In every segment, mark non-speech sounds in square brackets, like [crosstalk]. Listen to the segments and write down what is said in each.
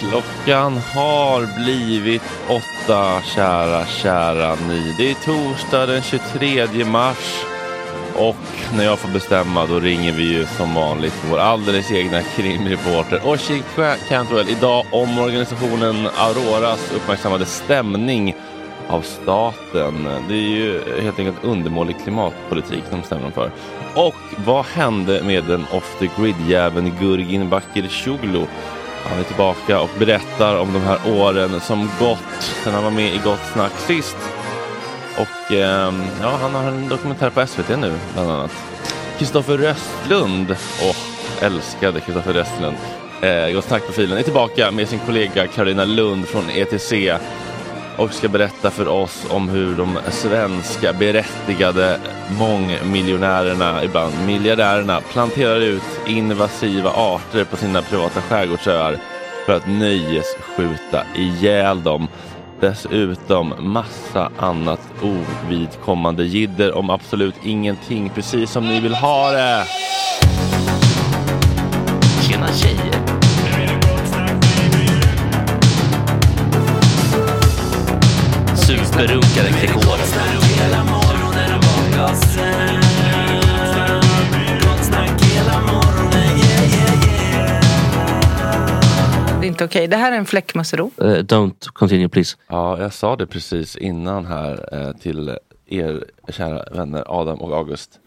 Klockan har blivit åtta, kära, kära ni. Det är torsdag den 23 mars och när jag får bestämma då ringer vi ju som vanligt vår alldeles egna krimreporter Oshik Cantwell. Idag om organisationen Auroras uppmärksammade stämning av staten. Det är ju helt enkelt undermålig klimatpolitik de stämmer för. Och vad hände med den off the grid-jäveln Gurgin Bakircioglu? Han är tillbaka och berättar om de här åren som gått sen han var med i Gott Snack sist. och eh, ja, han har en dokumentär på SVT nu bland annat. Kristoffer Röstlund, åh, älskade Kristoffer Röstlund. Eh, Gott snack-profilen är tillbaka med sin kollega Karolina Lund från ETC och ska berätta för oss om hur de svenska berättigade mångmiljonärerna, ibland miljardärerna, planterar ut invasiva arter på sina privata skärgårdsöar för att nöjesskjuta ihjäl dem. Dessutom massa annat ovidkommande jidder om absolut ingenting, precis som ni vill ha det. Superrunkare Gregor. Det är inte okej. Det här är en fläckmussero. Uh, don't continue please. Ja, jag sa det precis innan här eh, till er kära vänner Adam och August.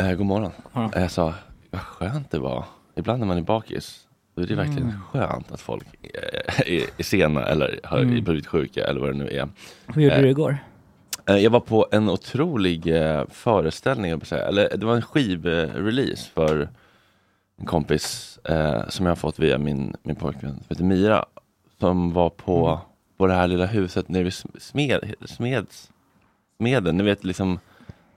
Eh, god morgon. Ja. Eh, Jag sa, vad skönt det var. Ibland när man är bakis, då är det verkligen skönt att folk eh, är, är sena eller har Mm. blivit sjuka eller vad det nu är. Hur gjorde Eh, du igår? Eh, Jag var på en otrolig eh, föreställning, säga. eller det var en skivrelease för en kompis eh, som jag har fått via min, min pojkvän som heter Mira. Som var på, Mm. på det här lilla huset nere vid Sm- smed, smeds, Smeden. Ni vet liksom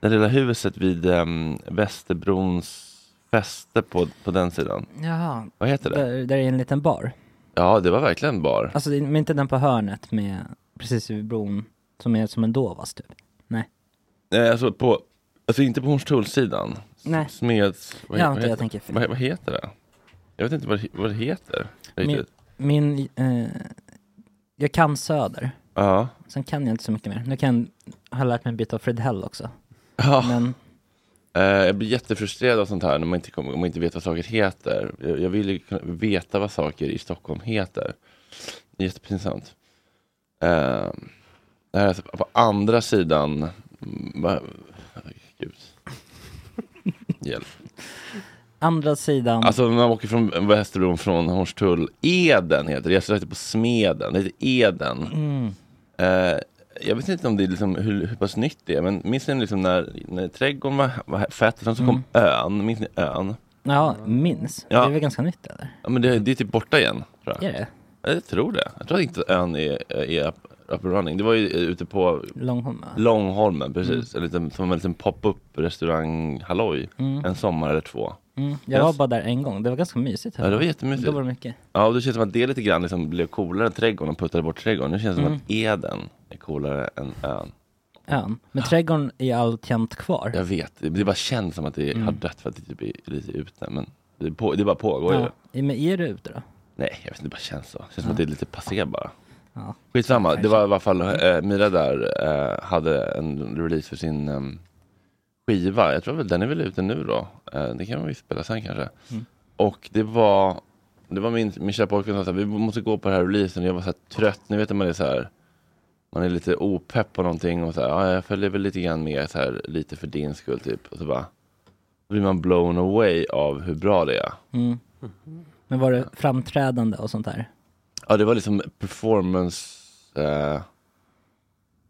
det lilla huset vid um, Västerbrons fäste på, på den sidan. Jaha, Vad heter det? där, där är en liten bar. Ja, det var verkligen bar. Alltså, det- men inte den på hörnet med, precis vid bron, som är som en Dovas typ. Nej. Nej, alltså, på, alltså inte på Hornstullssidan. Nej. Smeds... Vad, Ja, vad, vänta, jag heter, tänker fel. vad, vad heter det? Jag vet inte vad, det- vad det heter. Min, Riktigt. min eh, jag kan Söder. Ja. Sen kan jag inte så mycket mer. Nu kan jag ha lärt mig en bit av Fredhäll också. ja. Men jag blir jättefrustrerad av sånt här när man inte, kommer, om man inte vet vad saker heter. Jag, jag vill ju kunna veta vad saker i Stockholm heter. Det är jättepinsamt. Eh, det här är alltså på andra sidan. mm, Va, gud. [laughs] Hjälp. andra sidan, Alltså när man åker från Västerbron från Hornstull. Eden heter det. Jag sökte på Smeden. Det heter Eden. mm, Eh, jag vet inte om det är liksom, hur, hur pass nytt det är, men minns ni liksom när, när trädgården var, var fett, och sen så kom ön, minns ni ön? ja, minns. Ja. Det är väl ganska nytt eller? Ja men det, det är typ borta igen, tror jag. Är det? Ja, Jag tror det. Jag tror inte ön är, är up, up and running. Det var ju ute på Långholm? va? Långholmen, precis. En liten, som en liten pop-up restaurang halloj. Mm. En sommar eller två. Mm. Jag var bara där en gång, det var ganska mysigt. här. Ja, det var jättemysigt. Då var det mycket. Ja, och det känns som att det lite grann liksom blev coolare än trädgården och puttade bort trädgården. Nu känns det som Mm. att Eden är coolare än ön. Ön. Men trädgården är alltjämt kvar. Jag vet, det det bara känns som att det har dött för att det typ är lite ute. Men det, på, det bara pågår ju. Mm. Ja. Men är du ute då? Nej, jag vet inte, det bara känns så. Det känns som att det är lite passé bara. Ja. Skitsamma, det var i alla fall eh, Mira där eh, hade en release för sin em, skiva. Jag tror väl den är väl ute nu då. Eh, det kan vi spela sen kanske. Mm. Och det var det var min, min kära pojkvän som sa vi måste gå på den här releasen. Jag var så här trött. Ni vet när man är så här man är lite opepp på någonting och så här, ja, jag följer väl lite grann med så här, lite för din skull typ. Och så bara då blir man blown away av hur bra det är. Mm. Men var det framträdande och sånt där? Ja, det var liksom performance. Eh,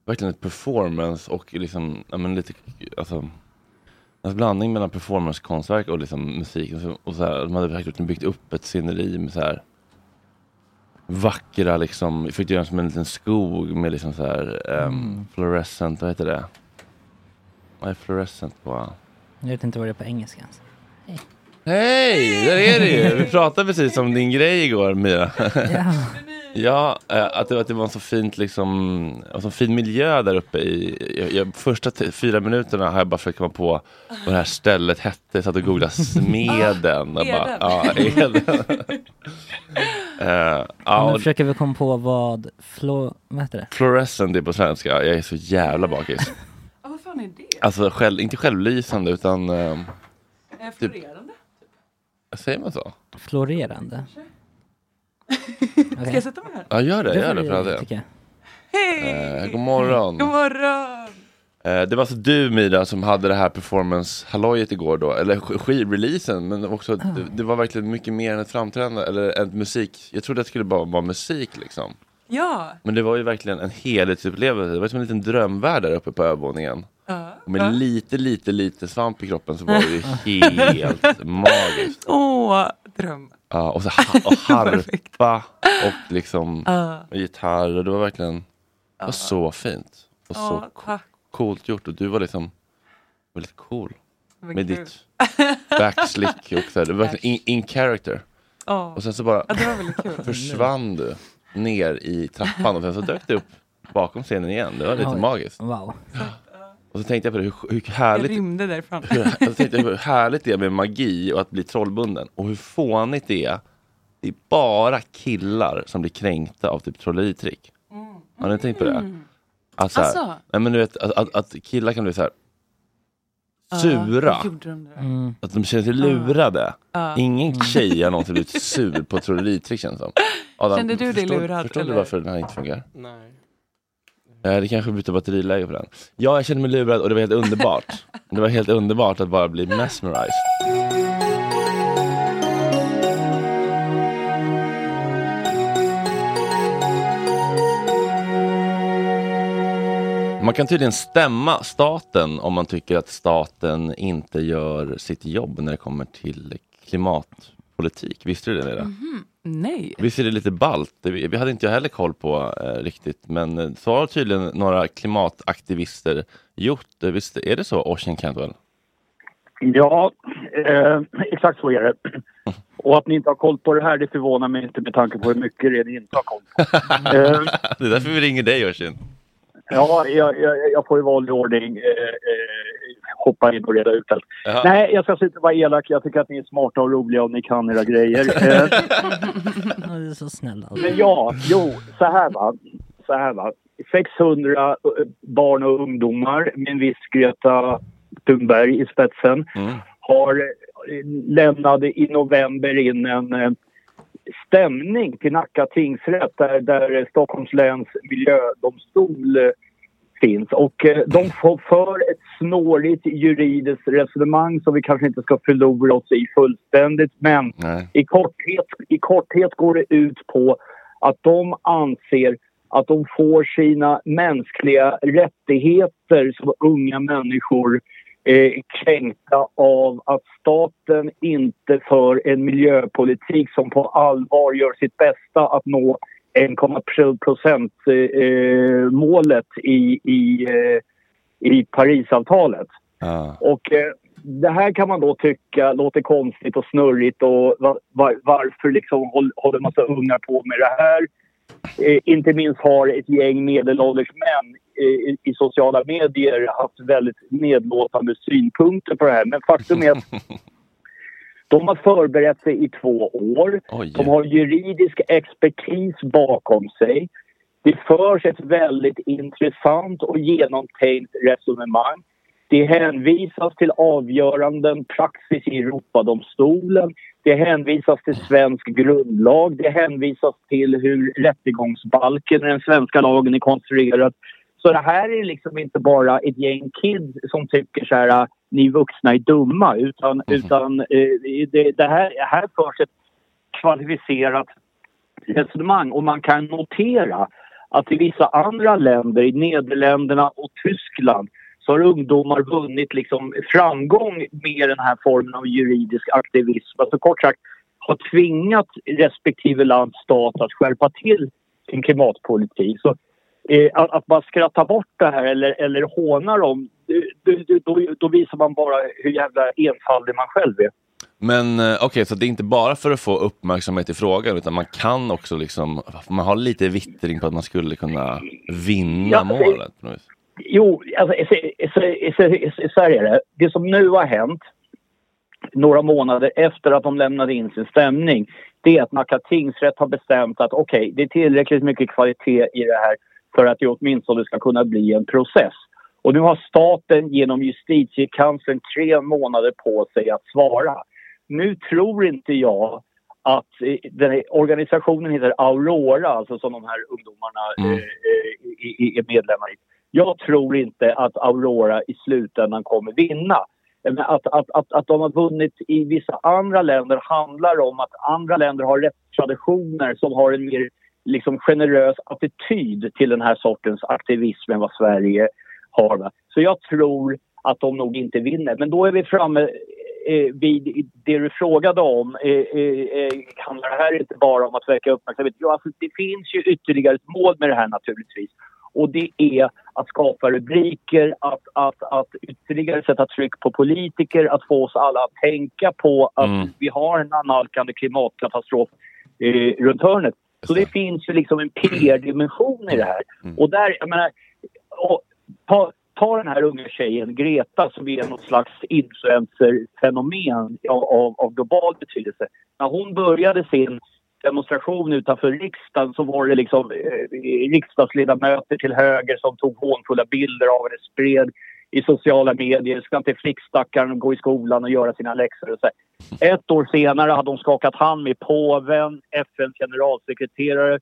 verkligen ett performance och liksom, ja men lite, alltså. En blandning mellan performancekonstverk och liksom musik. Och så, och så här, de hade verkligen byggt upp ett sceneri med så här vackra liksom, fick göra som en liten skog med liksom så här um, fluorescent, vad heter det? Vad är fluorescent på? Jag vet inte vad det är på engelska ens. Hej, där är det ju! Vi pratade precis om din grej igår Mia. Ja. [laughs] Ja, eh, att det, att det var en så fint liksom, en så fin miljö där uppe i, jag, jag, första fyra minuterna har jag bara försökt komma på vad det här stället hette, jag satt och googlade [laughs] Smeden. och bara, Eden. ja, Eden. [laughs] Eh, Ja, nu och försöker vi komma på vad flo... Vad heter det? fluorescent är på svenska, jag är så jävla bakis. Ja, vad fan är det? Alltså själv, inte självlysande utan, eh, Eh, Florerande? säger man så? Florerande? Ska jag sätta mig här? Ja gör det, gör det för all del. Hej! Eh, god morgon. God morgon! Eh, det var alltså du Mira som hade det här performance hallojet igår då, eller sk- skivreleasen, men också det, det var verkligen mycket mer än ett framträdande eller ett musik. Jag trodde att det skulle bara vara musik liksom. Ja. Men det var ju verkligen en helhetsupplevelse. Det var som en liten drömvärld där uppe på övervåningen. Ja. Och med Ja. lite, lite, lite svamp i kroppen så var det ju [laughs] helt magiskt. Åh, dröm. Ja, och, så och [laughs] harpa och liksom och gitarr. Och det var verkligen det var så fint. Och så tack. coolt gjort. Och du var liksom väldigt cool. Vad Med kul. ditt backslick och så här. Det var verkligen in, in character. Och sen så bara Ja, det var väldigt kul. försvann du ner i trappan och sen så dök du upp bakom scenen igen. Det var lite Oj. magiskt. Wow. Och så tänkte jag på det, hur, hur Jag härligt rymde därifrån. [laughs] hur, jag tänkte hur härligt det är med magi och att bli trollbunden. Och hur fånigt det är. Det är bara killar som blir kränkta av typ trolleritrick. Har ni tänkt på det? Att, så här, Alltså? nej, men du vet, att, att, att killar kan bli så här sura. De det? Mm. Att de känner sig lurade. Ja. Ingen tjej har någonsin blivit [laughs] sur på ett trolleritrick känns det som. Adam, Kände du dig förstår, lurad, Förstår du eller? varför den här inte funkar? Nej. Eh, Det kanske byter batteriläge på den. Ja, jag kände mig lurad och det var helt underbart. [laughs] Det var helt underbart att bara bli mesmerized. Man kan tydligen stämma staten om man tycker att staten inte gör sitt jobb när det kommer till klimatpolitik. Visste du det? Neda? Nej. Visst är det lite ballt? Vi hade inte jag heller koll på eh, riktigt. Men eh, så har tydligen några klimataktivister gjort. Visst är det så, Ocean Cantwell? Ja, eh, exakt så är det. Och att ni inte har koll på det här, det förvånar mig inte med tanke på hur mycket det är ni inte har koll på. [laughs] Eh, det är därför vi ringer dig, Ocean. Ja, jag, jag, jag får i vanlig ordning eh, eh, hoppa in och reda ut allt. Jaha. Nej, jag ska inte vara elak. Jag tycker att ni är smarta och roliga och ni kan era grejer. [laughs] Eh, Ja, Du är så snäll. Alltså. Men ja, jo, så här va. Så här va. 600 eh, barn och ungdomar med en viss Greta Thunberg i spetsen Mm. har lämnade i november in en eh, stämning till Nacka tingsrätt där, där Stockholms läns miljödomstol eh, finns. Och eh, de får för ett snårigt juridiskt resonemang som vi kanske inte ska förlora oss i fullständigt. Men Nej. i korthet, I korthet går det ut på att de anser att de får sina mänskliga rättigheter som unga människor eh, kränkta av att staten inte för en miljöpolitik som på allvar gör sitt bästa att nå 1,1 procent eh, målet i, i, eh, i Parisavtalet. Ja. Och eh, det här kan man då tycka låter konstigt och snurrigt och va, va, varför liksom håll, håller massa ungar på med det här? Eh, inte minst har ett gäng medelålders män i, i sociala medier haft väldigt nedlåtande synpunkter på det här. Men faktum är att [laughs] de har förberett sig i två år. Oj. De har juridisk expertis bakom sig. Det förs ett väldigt intressant och genomtänkt resonemang. Det hänvisas till avgöranden, praxis i Europadomstolen. Det hänvisas till svensk grundlag. Det hänvisas till hur rättegångsbalken, den svenska lagen, är konstruerad. Så det här är liksom inte bara ett gäng kids som tycker så här, ni vuxna är dumma, utan, utan eh, det, det här, här förs ett kvalificerat resonemang och man kan notera att i vissa andra länder, i Nederländerna och Tyskland så har ungdomar vunnit liksom framgång med den här formen av juridisk aktivism. Alltså kort sagt har tvingat respektive lands stat att skärpa till sin klimatpolitik. Så att, att bara skratta bort det här eller, eller håna dem, då, då, visar man bara hur jävla enfaldig man själv är. Men eh, okej, så det är inte bara för att få uppmärksamhet i frågan utan man kan också liksom, man har lite vittring på att man skulle kunna vinna Ja, det- målet. Jo, alltså, så, så, så, så, här är det. Det som nu har hänt några månader efter att de lämnade in sin stämning det är att Nacka tingsrätt har bestämt att okej, det är tillräckligt mycket kvalitet i det här för att det åtminstone ska kunna bli en process. Och nu har staten genom justitiekanslern tre månader på sig att svara. Nu tror inte jag att eh, den organisationen heter Aurora, alltså som de här ungdomarna Mm. eh, eh, är medlemmar i. Jag tror inte att Aurora i slutändan kommer vinna. Att, att, att, att de har vunnit i vissa andra länder handlar om att andra länder har rättstraditioner som har en mer liksom generös attityd till den här sortens aktivism än vad Sverige har. Va? Så jag tror att de nog inte vinner. Men då är vi framme eh, vid det du frågade om. Eh, eh, eh, handlar det här inte bara om att väcka uppmärksamhet? Ja, alltså, det finns ju ytterligare ett mål med det här naturligtvis. Och det är att skapa rubriker, att, att, att ytterligare sätta tryck på politiker, att få oss alla att tänka på att Mm. vi har en annalkande klimatkatastrof eh, runt hörnet. Så det finns ju liksom en PR-dimension i det här. Och där, jag menar, och, ta, ta den här unga tjejen Greta som är något slags influencerfenomen av, av, av global betydelse. När hon började sin demonstration utanför riksdagen så var det liksom eh, riksdagsledamöter till höger som tog hånfulla bilder av henne, spred i sociala medier. Ska inte flickstackaren gå i skolan och göra sina läxor? Och så. Ett år senare hade hon skakat hand med påven, FNs generalsekreterare,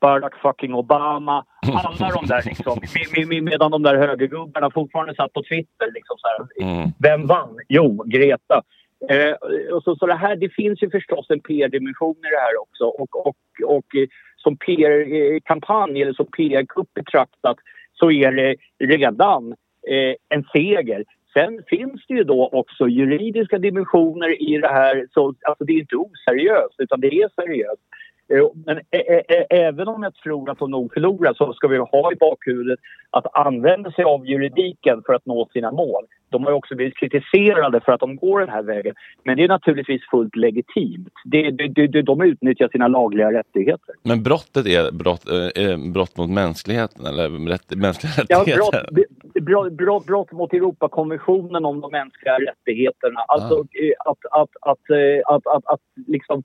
Barack fucking Obama. Alla de där liksom. [laughs] Med, med, medan de där högergubbarna fortfarande satt på Twitter. Liksom så här. Mm. Vem vann? Jo, Greta. Eh, och så, så det, här, det finns ju förstås en PR-dimension i det här också. Och, och, och eh, som PR-kampanj eller som PR-kupp betraktat så är det redan Eh, en seger. Sen finns det ju då också juridiska dimensioner i det här. Så, alltså det är inte oseriöst, utan det är seriöst. Eh, Men ä- ä- även om jag tror att de nog förlorar så ska vi ha i bakhuvudet att använda sig av juridiken för att nå sina mål. De har också blivit kritiserade för att de går den här vägen. Men det är naturligtvis fullt legitimt. Det, det, det, de utnyttjar sina lagliga rättigheter. Men brottet är brott, eh, eh, brott mot mänskligheten eller rätt, mänskliga Ja, rättigheter? brott, brott, brott, brott mot Europakonventionen om de mänskliga rättigheterna. Alltså eh, att, att, att, eh, att, att, att, liksom,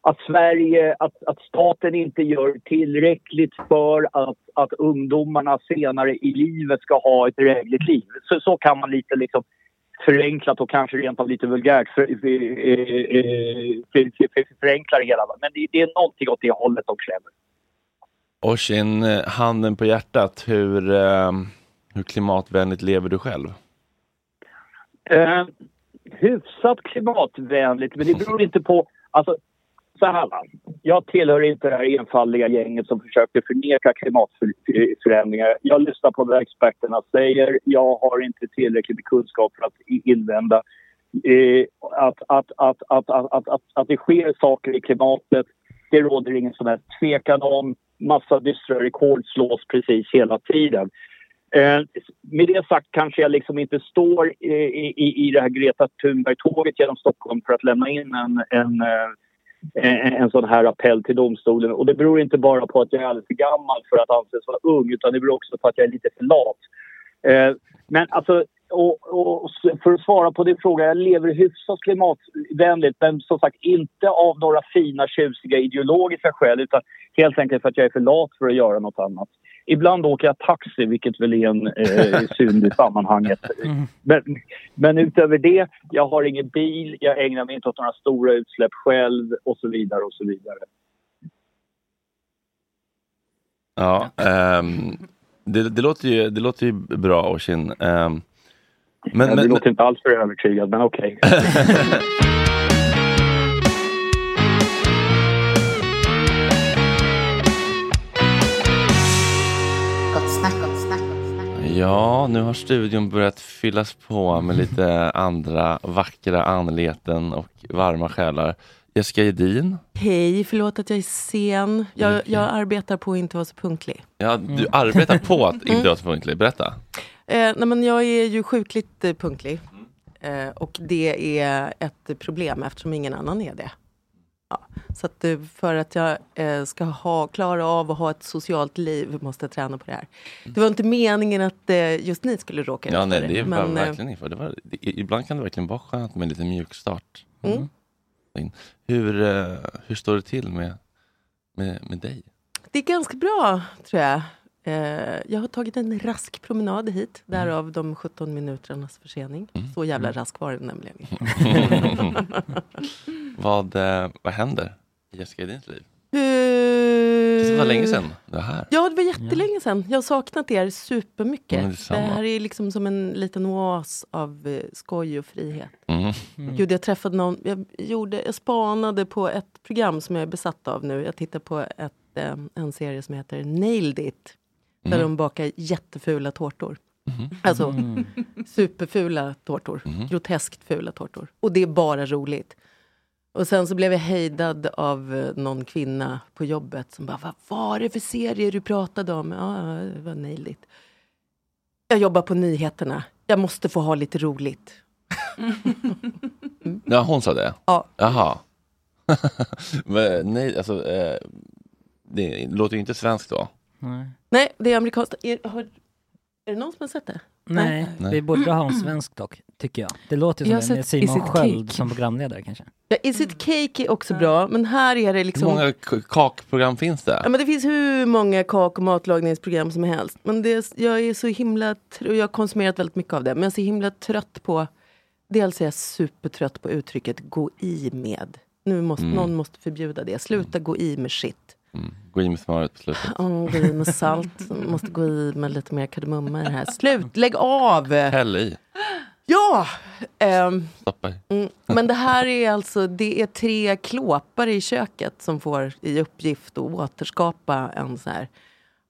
att Sverige, att, att staten inte gör tillräckligt för att, att ungdomarna senare i livet ska ha ett drägligt liv. Så, så kan man lite liksom förenklat och kanske rent av lite vulgärt för, för, för, för, för, förenkla det hela. Men det, det är någonting åt det hållet de klämmer. Oshin, eh, handen på hjärtat, hur, eh, hur klimatvänligt lever du själv? Eh, hyfsat klimatvänligt, men det beror inte på... Alltså, så här va. Jag tillhör inte det här enfaldiga gänget som försöker förneka klimatförändringar. Jag lyssnar på vad experterna säger. Jag har inte tillräckligt kunskap för att invända eh, att, att, att, att, att, att, att det sker saker i klimatet. Det råder ingen som helst tvekan om. Massa dystra rekord slås precis hela tiden. Eh, med det sagt kanske jag liksom inte står eh, i, i, i det här Greta Thunberg-tåget genom Stockholm för att lämna in en, en eh, en, sån här appell till domstolen. Och det beror inte bara på att jag är alldeles för gammal för att anses vara ung utan det beror också på att jag är lite för lat. Eh, men alltså, och, och för att svara på din fråga, jag lever hyfsat klimatvänligt men som sagt inte av några fina tjusiga ideologiska skäl utan helt enkelt för att jag är för lat för att göra något annat. Ibland åker jag taxi, vilket väl är en eh, [laughs] synd i sammanhanget. Men, men utöver det, jag har ingen bil, jag ägnar mig inte åt några stora utsläpp själv och så vidare och så vidare. Ja, ehm, det, det, låter ju, det låter ju bra Oshin. Um, men, Men, det men, låter inte alls för övertygad, men okej. Gott [laughs] [laughs] ja, nu har studion börjat fyllas på med [laughs] lite andra vackra anleten och varma själar. Jessica Edin, Hej, förlåt att jag är sen. Jag, jag arbetar på att inte vara så punktlig. ja, du arbetar på att inte vara så punktlig. Berätta. Eh, nej, men jag är ju sjukligt eh, punktlig. Eh, och det är ett problem eftersom ingen annan är det. Ja. Så att, för att jag eh, ska ha, klara av att ha ett socialt liv måste jag träna på det här. Det var inte meningen att eh, just ni skulle råka ut Ja, nej, det är men, eh, verkligen inför. Det var, det, ibland kan det verkligen vara skönt med en liten mjukstart. Mm. Hur, eh, hur står det till med, med, med dig? Det är ganska bra, tror jag. Eh, jag har tagit en rask promenad hit, Mm. därav de 17 minuternas försening. Så jävla rask var den nämligen. [laughs] vad, eh, vad händer i Jessica Edins liv? Det Det var länge sedan du var här. Ja, det var jättelänge sedan. Jag har saknat er supermycket. Ja, men det detsamma. här är liksom som en liten oas av eh, skoj och frihet. Mm. Gud, jag träffade någon, jag, gjorde, jag spanade på ett program som jag är besatt av nu. Jag tittar på ett eh, en serie som heter Nailed It. Där Mm. de bakar jättefula tårtor. Alltså superfula tårtor. Groteskt fula tårtor. Och det är bara roligt. Och sen så blev jag hejdad av eh, någon kvinna på jobbet som bara, vad var det för serie du pratade om? Ja, det var It. Jag jobbar på nyheterna. Jag måste få ha lite roligt. [laughs] Ja, hon sa det? Ja. Jaha. [laughs] Nej, alltså, eh, det låter ju inte svenskt då. Nej. Nej, det är amerikanskt. Är, har, är det någon som har sett det? Nej, Nej. vi borde ha en svensk dock, tycker jag. Det låter Jag som har en sett Simon Sköld Cake? som programledare kanske. Ja, Is it cake är också bra, men här är det Hur liksom... många k- kakprogram finns det? Ja, men det finns hur många kak och matlagningsprogram som helst. Men det, är- jag är så himla... tr- och Jag har konsumerat väldigt mycket av det. Men jag är så himla trött på... Dels är jag supertrött på uttrycket gå i med. Nu måste, Någon måste förbjuda det. Sluta gå i med shit. Mm. Gå in med smöret på slutet. Oh, gå i med salt. Måste gå i med lite mer kardemumma i det här. Slut, lägg av! Häll i. Ja! ehm, Stoppa i. Mm, men det här är alltså, det är tre klåpare i köket som får i uppgift att återskapa en så här,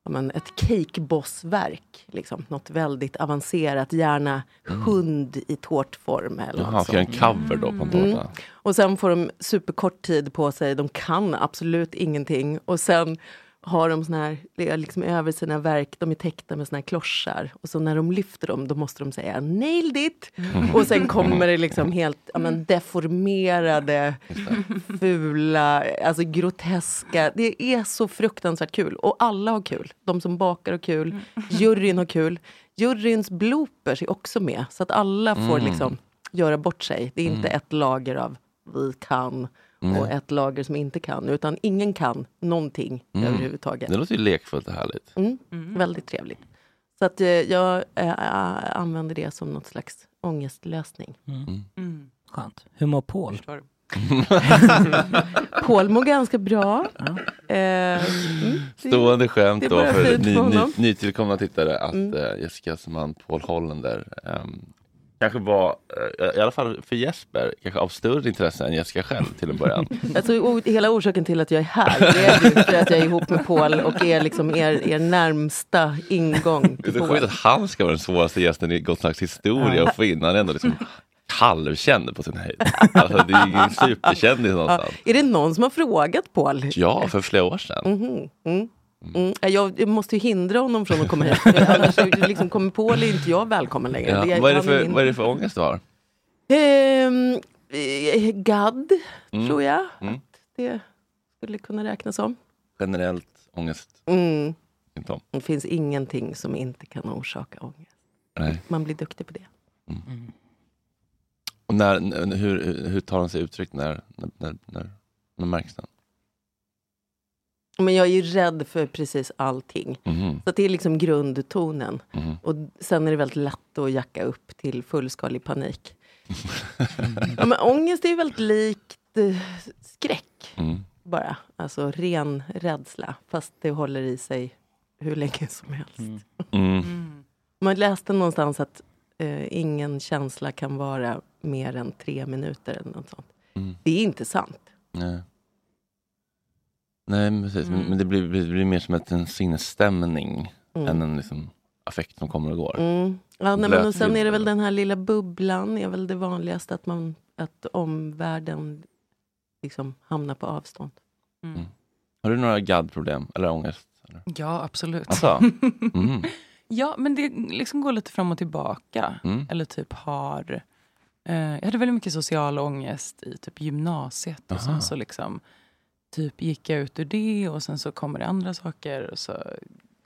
men ett cakebossverk. Liksom. Något väldigt avancerat, gärna hund i tårtform. Eller Jaha, ska en cover då på en Mm. tårta? Och sen får de superkort tid på sig, de kan absolut ingenting. Och sen har de såna här, liksom över sina verk, de är täckta med såna här klossar. Och så när de lyfter dem, då måste de säga nailed it! Och sen kommer det [laughs] liksom helt ja, men, deformerade, fula, alltså groteska. Det är så fruktansvärt kul. Och alla har kul. De som bakar har kul, juryn har kul. Juryns bloopers är också med, så att alla får liksom göra bort sig. Det är inte ett lager av vi kan och ett lager som inte kan. Utan ingen kan någonting överhuvudtaget. Det låter ju lekfullt och härligt. Mm. Väldigt trevligt. Så att eh, jag eh, använder det som något slags ångestlösning. Skönt. Hur mår Paul? [laughs] Paul mår ganska bra. Eh, mm, Stående skämt då för ny, ny, nytillkomna tittare att Mm. eh, Jessicas man Paul Hollander ehm, kanske var, eh, i alla fall för Jesper, kanske av större intresse än Jessica själv till en början. [laughs] Alltså, hela orsaken till att jag är här det är för att jag är ihop med Paul och är liksom er, er närmsta ingång Det är sjukt att han ska vara den svåraste gästen i Gott Snacks historia och få in han är ändå liksom halvkänd på sin höjd. Alltså, det är ju ingen superkändis Ja, någonstans. är det någon som har frågat Paul? Ja, för flera år sedan. Mhm, mm. Mm. Jag, jag måste ju hindra honom från att komma hit. [laughs] Annars liksom, kommer Paul är inte jag välkommen längre. Ja. Det- Vad, är det för, min- vad är det för ångest du har? Ehm, eh, gadd, Mm. tror jag. Mm. Att det skulle kunna räknas som. Generellt ångest? Mm. Det finns ingenting som inte kan orsaka ångest. Nej. Man blir duktig på det. Och när, hur, hur tar den sig uttryck? När, när, när, när, när märks den? Men jag är ju rädd för precis allting. Mhm. Så det är liksom grundtonen. Mhm. Och sen är det väldigt lätt att jacka upp till fullskalig panik. ja, men ångest är ju väldigt likt eh, skräck. Mm. Bara. Alltså ren rädsla. Fast det håller i sig hur länge som helst. Mm. Man läste någonstans att eh, ingen känsla kan vara mer än tre minuter. Eller något sånt. Mm. Det är inte sant. Nej. Nej, precis. Men, men det blir, blir, blir mer som ett, en sinnesstämning Mm. än en liksom, affekt som kommer och går. Mm. Ja, nej, men och sen är det väl den här lilla bubblan är väl det vanligaste att, man, att omvärlden liksom hamnar på avstånd. Har du några gaddproblem eller ångest? Eller? Ja, absolut. Alltså? Mm. [laughs] ja, men det liksom går lite fram och tillbaka. Mm. Eller typ har... Eh, jag hade väldigt mycket social ångest i typ gymnasiet. Och Aha. sen så liksom typ gick jag ut ur det och sen så kommer det andra saker. Och så,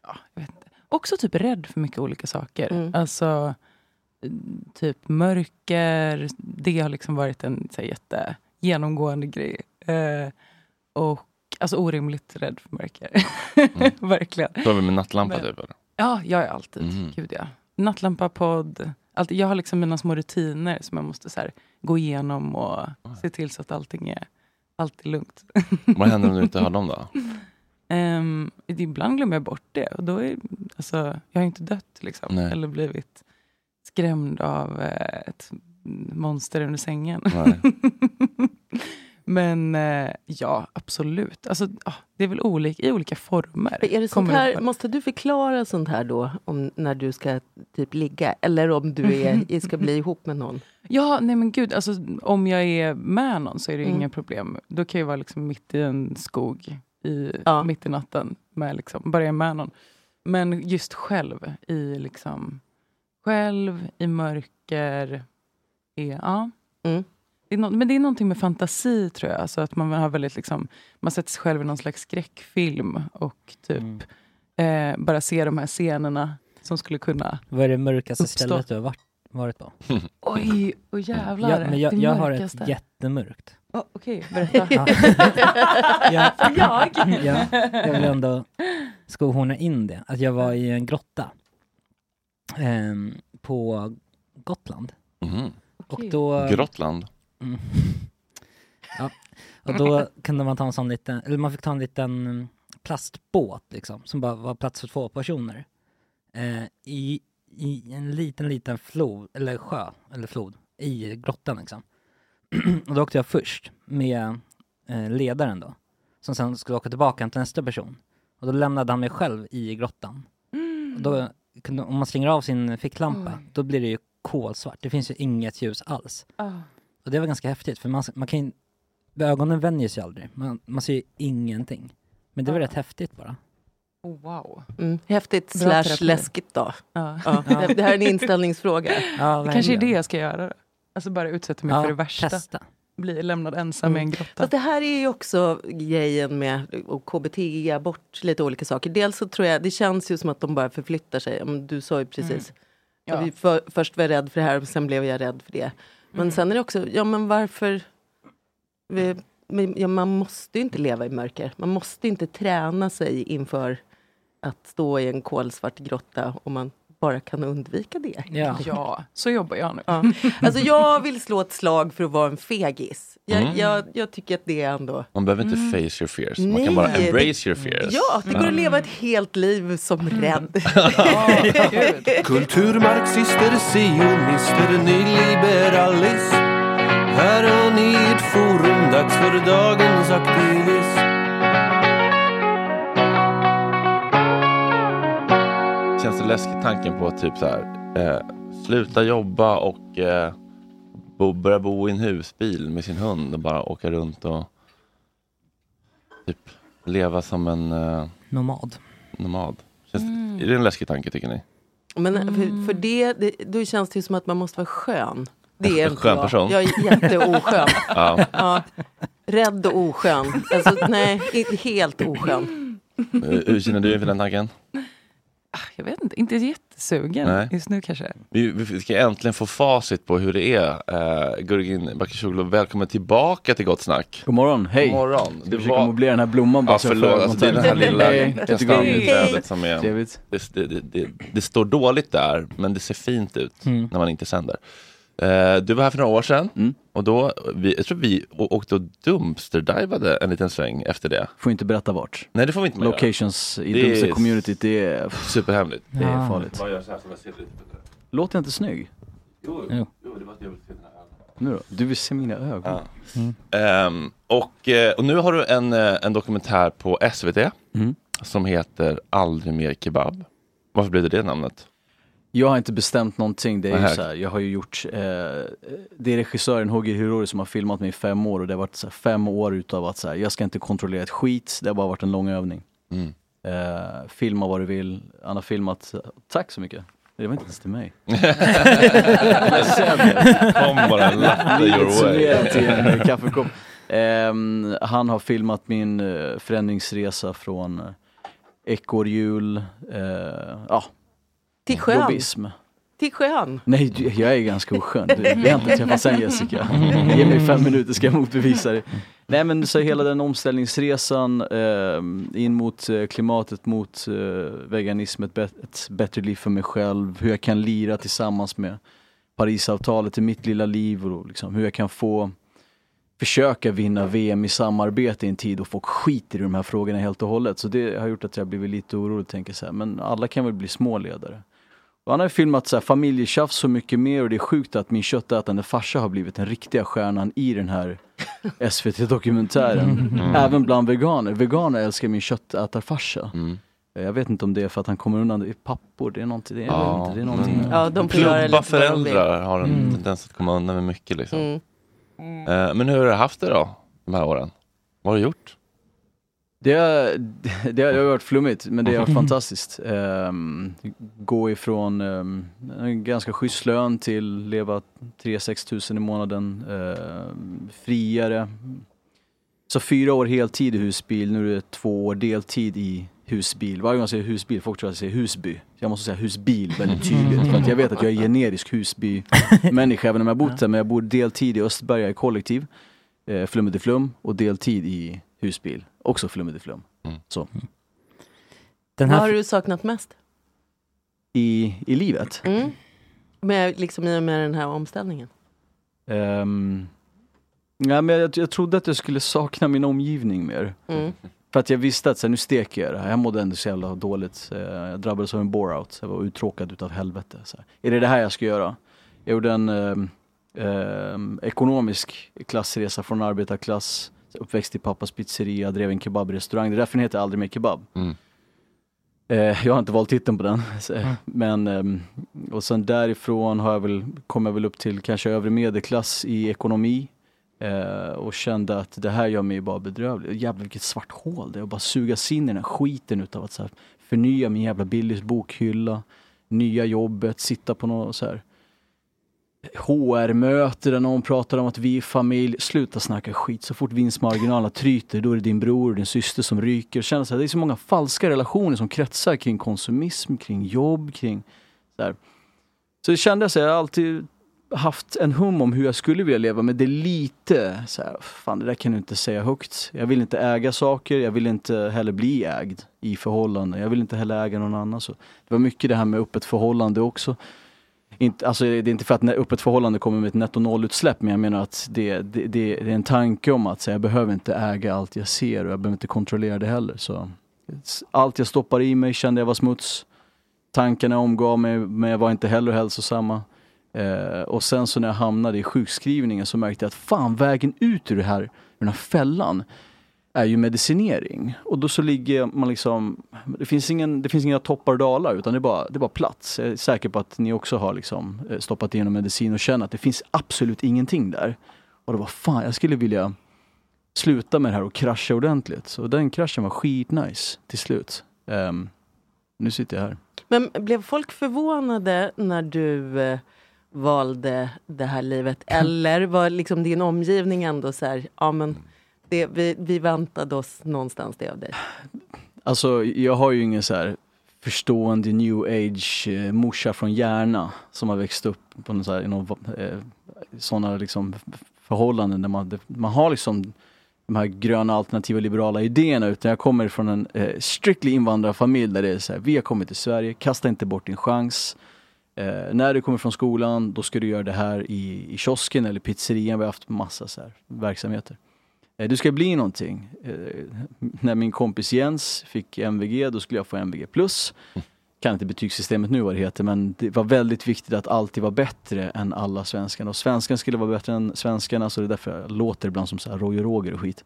ja, jag vet inte. Också typ rädd för mycket olika saker. Mm. Alltså mm, typ mörker. Det har liksom varit en så här, jätte genomgående grej. Eh, och alltså orimligt rädd för mörker. [laughs] Verkligen. Så har vi med nattlampa Men- typ? Eller? Ja, jag är alltid. Mhm. Gud ja. Nattlampa, podd. Allt, jag har liksom mina små rutiner som jag måste så här, gå igenom och se till så att allting är alltid lugnt. Vad händer om du inte har dem då? Um, ibland glömmer jag bort det. Och då är, alltså, jag har inte dött liksom, Nej. eller blivit skrämd av eh, ett monster under sängen. [laughs] Men eh, ja, absolut. Alltså, ah, det är väl olika, i olika former. Är det sånt här, måste du förklara sånt här då, om, när du ska typ ligga? Eller om du är, ska bli ihop med någon? Ja, nej men gud. Alltså, om jag är med någon så är det Mm. inga problem. Då kan jag vara liksom mitt i en skog i, Ja. mitt i natten. Med liksom, bara jag är med någon. Men just själv, i liksom, själv i mörker. Är, ja. Mm. Det nå- men det är någonting med fantasi tror jag. Alltså att man har väldigt liksom, man sätter sig själv i någon slags skräckfilm och typ eh, bara ser de här scenerna som skulle kunna Vad är det mörkaste Uppstå. stället du har varit, varit på? [laughs] Oj, och jävlar. Ja, men jag, det jag har ett jättemörkt. Oh, Okej, berätta. Ja. [laughs] Ja. Jag? Ja, jag vill ändå skohorna in det. Att jag var i en grotta ehm, på Gotland. Mhm. Och då... Grottland. Mm. [laughs] Ja, och då kunde man ta en sån liten, eller man fick ta en liten mm, plastbåt liksom, som bara var plats för två personer. Eh, i, I en liten, liten flod, eller sjö, eller flod, i grottan liksom. [clears throat] och då åkte jag först med eh, ledaren då, som sen skulle åka tillbaka till nästa person. Och då lämnade han mig själv i grottan. Och då, kunde, om man slänger av sin ficklampa, Oj. då blir det ju kolsvart. Det finns ju inget ljus alls. Ah. Och det var ganska häftigt för man, man kan ju, ögonen vänjer sig aldrig. Man, man ser ju ingenting. Men det var Ja. rätt häftigt bara. Oh, wow. Mm. Häftigt Bra slash terapi. läskigt då. Ja. Ja, [laughs] det, det här är en inställningsfråga. Ja, Det kanske är det jag ska göra. Då. Alltså bara utsätta mig Ja, för det värsta. Testa. Bli lämnad ensam i en grotta. Fast det här är ju också grejen med och KBT, abort, lite olika saker. Dels så tror jag, det känns ju som att de bara förflyttar sig. Men Du sa ju precis. Ja. Ja. Vi för, först var jag rädd för det här och sen blev jag rädd för det. Men Mm. sen är det också, ja men varför? Vi, ja, man måste ju inte leva i mörker. Man måste inte träna sig inför att stå i en kolsvart grotta om man bara kan undvika det. Ja. Ja, så jobbar jag nu. Ja. Alltså jag vill slå ett slag för att vara en fegis. Jag, Mm. jag, jag tycker att det är ändå... Man behöver inte Mm. face your fears. Man kan bara Nej, embrace your fears. Ja, det går att leva ett helt liv som rädd. [laughs] Kulturmarxister, sionister, nyliberalism. Här har ni ett forum, dags för dagens aktivism. Känns det läskigt tanken på typ så här, eh, sluta jobba och eh, bo, börja bo i en husbil med sin hund och bara åka runt och typ leva som en eh, Nomad. nomad. Känns, Mm. Är det en läskig tanke tycker ni? Men för, för det, det, då känns det ju som att man måste vara skön. Det är skön jag. person. Jag är jätteoskön. [laughs] Ja. ja. Rädd och oskön. Alltså, nej, helt oskön. Eh, Hur känner du inför den tanken? Jag vet inte, inte jättesugen Nej. just nu kanske. Vi, vi ska äntligen få facit på hur det är. Uh, Gurgin Bakircioglu, välkommen tillbaka till Gott Snack. God morgon, hej. God morgon. Jag försöker möblera den här blomman bara Ja, förlåt, alltså, det är den här lilla kastanjeträdet som är... Det, det, det, det, det står dåligt där, men det ser fint ut Mm. när man inte sänder. Eh, du var här för några år sedan Mm. Och då, vi, jag tror vi åkte och dumpsterdivade en liten sväng efter det. Får inte berätta vart. Nej, det får vi inte mer göra. Locations i Det är Dumpster-communityt, det är, Superhemligt. det är farligt. Bara gör så här så jag ser lite. Låter jag inte snygg? Jo, Jo. jo, det var att jag ville se dina ögon. Nu då? Du vill se mina ögon? Ja. Mm. Ehm, och, eh, och nu har du en, eh, en dokumentär på SVT Mm. som heter Aldrig mer kebab. Varför blev det det namnet? Jag har inte bestämt någonting. Det är ju så här, jag har ju gjort, eh, det är regissören Hogi Hirori som har filmat mig i fem år och det har varit här, fem år utav att så här, jag ska inte kontrollera ett skit, det har bara varit en lång övning. Mm. Eh, filma vad du vill, han har filmat, tack så mycket. Det var inte ens till mig. [laughs] Kom bara en latte your way. En eh, kaffekopp. Ehm, han har filmat min uh, förändringsresa från uh, ekorrhjul, uh, ja, Till sjön. jobbism. Till sjön. Nej, jag är ganska oskön. Vi har inte träffats än Jessica. Ge mig fem minuter ska jag motbevisa det. Nej men så hela den omställningsresan ehm, in mot eh, klimatet, mot uh, veganism, ett, bet- ett bättre liv för mig själv, hur jag kan lira tillsammans med Parisavtalet i mitt lilla liv och liksom, hur jag kan få försöka vinna VM i samarbete i en tid och folk skiter i de här frågorna helt och hållet. Så det har gjort att jag blivit lite orolig och tänker så här, men alla kan väl bli små ledare. Och han har filmat så här, familjetjafs så mycket mer och det är sjukt att min köttätande farsa har blivit den riktiga stjärnan i den här [laughs] SVT-dokumentären. Mm. Även bland veganer. Veganer älskar min köttätarfarsa. Mm. Jag vet inte om det är för att han kommer undan, det är pappor, det är någonting. Det är, vet inte, det är någonting. men Ja, de Klubba föräldrar har en Mm. tendens att komma undan med mycket liksom. Mm. Eh, men hur har du haft det då, de här åren? Vad har du gjort? [laughs] Det, har- det har varit flummigt, men det har varit [laughs] fantastiskt. Ehm, gå ifrån um, en ganska schysst lön till leva 3-6 tusen i månaden, ehm, friare. Så fyra år heltid i husbil, nu är det två år deltid i husbil. Varje gång jag säger husbil, folk tror att jag säger husby. Så jag måste säga husbil väldigt [laughs] tydligt, för att jag vet att jag är generisk husby-människa även om jag bott där, men jag bor deltid i Östberga i kollektiv, eh, Flummetiflum, och deltid i husbil, också Flummetiflum. Så. Den Vad här, har du saknat mest? I, I livet? Mm. Med, liksom i och med den här omställningen. Um, ja, men jag, jag trodde att jag skulle sakna min omgivning mer. Mm. För att jag visste att så här, nu steker jag det här. Jag mådde ändå så jävla dåligt. Eh, Jag drabbades av en bore-out. Jag var uttråkad utav helvete. Så här. Är det det här jag ska göra? Jag gjorde en ehm, ehm, ekonomisk klassresa från arbetarklass. Uppväxt i pappas pizzeria, drev en kebabrestaurang. Det är därför den heter Aldrig mer kebab. Mm. Eh, jag har inte valt titeln på den. [laughs] Så, Men, ehm, och sen därifrån har jag väl, kom jag väl upp till kanske övre medelklass i ekonomi. Eh, och kände att det här gör mig bara bedrövlig. Jävlar vilket svart hål det är att bara suga sig in i den här skiten utav att så här, förnya min jävla Billys bokhylla. Nya jobbet, sitta på något så här HR-möte där någon pratar om att vi är familj. Sluta snacka skit. Så fort vinstmarginalerna tryter, då är det din bror och din syster som ryker. Känner så här, det är så många falska relationer som kretsar kring konsumism, kring jobb, kring så här. Så det kändes, jag har alltid haft en hum om hur jag skulle vilja leva, men det är lite så här, fan det där kan du inte säga högt. Jag vill inte äga saker, jag vill inte heller bli ägd i förhållanden. Jag vill inte heller äga någon annan. Så det var mycket det här med öppet förhållande också. Inte, alltså det är inte för att öppet förhållande kommer med ett netto nollutsläpp, men jag menar att det, det, det, är en tanke om att så jag behöver inte äga allt jag ser och jag behöver inte kontrollera det heller. Så allt jag stoppar i mig kände jag var smuts. Tankarna omgav mig men jag var inte heller hälsosamma. Eh, och sen så när jag hamnade i sjukskrivningen så märkte jag att fan vägen ut ur det här, ur den här fällan är ju medicinering. Och då så ligger man liksom, det finns, ingen, det finns inga toppar och dalar utan det är, bara, det är bara plats. Jag är säker på att ni också har liksom eh, stoppat igenom medicin och känner att det finns absolut ingenting där. Och det var fan, jag skulle vilja sluta med det här och krascha ordentligt. Så den kraschen var skitnice till slut. Ehm, nu sitter jag här. Men blev folk förvånade när du eh, valde det här livet? [laughs] Eller var liksom din omgivning ändå så här, ja men det, vi, vi väntade oss någonstans det av dig? Alltså jag har ju ingen så här förstående new age eh, morsa från Järna som har växt upp på någon så här, i någon, eh, sådana liksom förhållanden där man, man har liksom de här gröna alternativa liberala idéerna utan jag kommer från en eh, strictly invandrarfamilj där det är så här, vi har kommit till Sverige, kasta inte bort din chans. Eh, när du kommer från skolan, då ska du göra det här i, i kiosken eller pizzerian. Vi har haft massa så här verksamheter. Eh, du ska bli någonting. Eh, när min kompis Jens fick MVG, då skulle jag få MVG+. Kan inte betygssystemet nu vad det heter, men det var väldigt viktigt att alltid vara bättre än alla svenskarna. Och svenskan skulle vara bättre än svenskarna, så det är därför jag låter ibland som så här Roy och Roger och skit.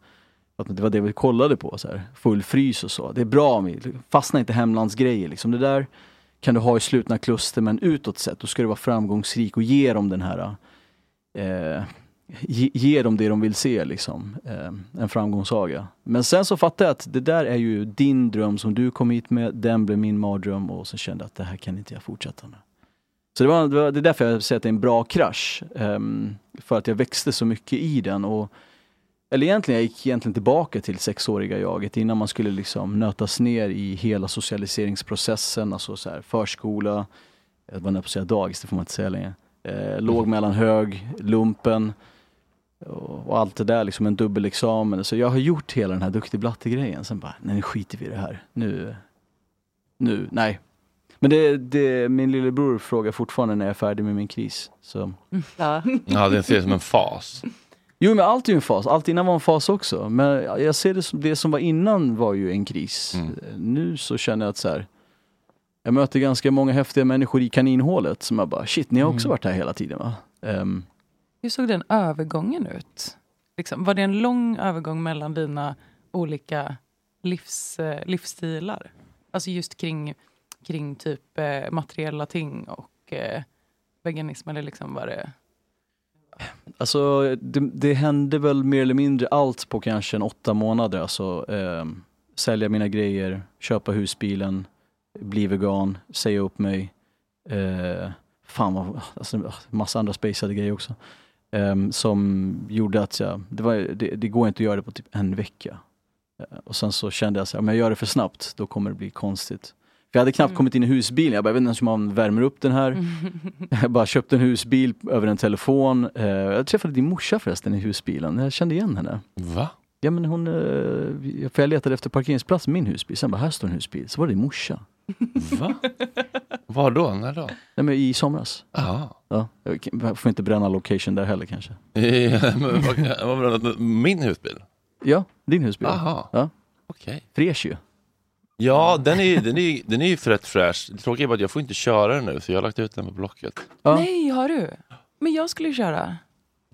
Att det var det vi kollade på, så här, full frys och så. Det är bra, fastna inte i hemlandsgrejer. Liksom. Det där kan du ha i slutna kluster, men utåt sett, då ska du vara framgångsrik och ge dem den här eh, ge, ge dem det de vill se, liksom. Eh, en framgångssaga. Men sen så fattade jag att det där är ju din dröm som du kom hit med, den blev min mardröm och så kände jag att det här kan inte jag fortsätta med. Så det, var, det, var, det är därför jag säger att det är en bra krasch. Eh, för att jag växte så mycket i den. Och, eller egentligen, jag gick egentligen tillbaka till sexåriga jaget innan man skulle liksom nötas ner i hela socialiseringsprocessen, alltså så här, förskola, jag var nära på att säga dagis, det får man inte säga längre. Eh, låg mellan hög, lumpen och, allt det där, liksom en dubbelexamen. Så jag har gjort hela den här duktig blatte-grejen. Sen bara, nej nu skiter vi i det här. Nu, nu, nej. Men det, det, min lillebror frågar fortfarande när jag är färdig med min kris. Så. [laughs] Ja. Ja, det ser det som en fas. Jo men allt är ju en fas, allt innan var en fas också. Men jag ser det som, det som var innan var ju en kris. Nu så känner jag att så här, Jag möter ganska många häftiga människor i kaninhålet som jag bara, shit ni har också Mm. varit här hela tiden va? Ehm, hur såg den övergången ut? Liksom, var det en lång övergång mellan dina olika livs, eh, livsstilar? Alltså just kring, kring typ eh, materiella ting och eh, veganism eller liksom var det... Alltså det, det hände väl mer eller mindre allt på kanske en åtta månader. Alltså eh, sälja mina grejer, köpa husbilen, bli vegan, säga upp mig. Eh, fan vad, alltså massa andra spejsade grejer också. Ehm, som gjorde att jag, det, var, det, det går inte att göra det på typ en vecka. Eh, och sen så kände jag att om jag gör det för snabbt, då kommer det bli konstigt. För jag hade knappt kommit in i husbilen, jag bara, jag vet inte ens hur man värmer upp den här. [laughs] Jag bara köpte en husbil över en telefon. Eh, jag träffade din morsa förresten i husbilen, jag kände igen henne. Va? Ja men hon, eh, för jag letade efter parkeringsplats med min husbil, sen bara, här står en husbil. Så var det din morsa. Va? Var då? När då? Nej men i somras. Jaha. Ja, jag får inte bränna location där heller kanske. [laughs] Vad- det? Min husbil? Ja, din husbil. Aha. Ja. Okej. Fräsch ju. Ja, den är ju den är, den är ju för rätt fräsch. Det tråkiga är bara att jag får inte köra den nu, så jag har lagt ut den på Blocket. Nej, har du? Men jag skulle ju köra.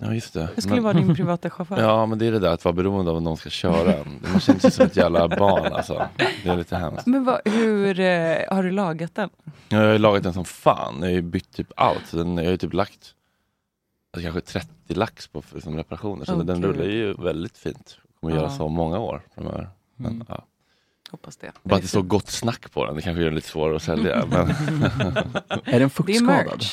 Ja, just det. Jag skulle vara din [laughs] privata chaufför. Ja, men det är det där att vara beroende av att någon ska köra. Man känner sig som ett jävla barn alltså. Det är lite hemskt. Men vad, hur eh, har du lagat den? Jag har lagat den som fan. Jag har ju bytt typ allt. Den, jag har ju typ lagt alltså, kanske 30 lax på för- som reparationer. Så Åh, den rullar ju väldigt fint. Kommer Ja. göra så många år framöver. Men, ja. Hoppas det. Bara att det står gott snack på den, det kanske gör den lite svårare att sälja. [laughs] men... Är den fuktskadad?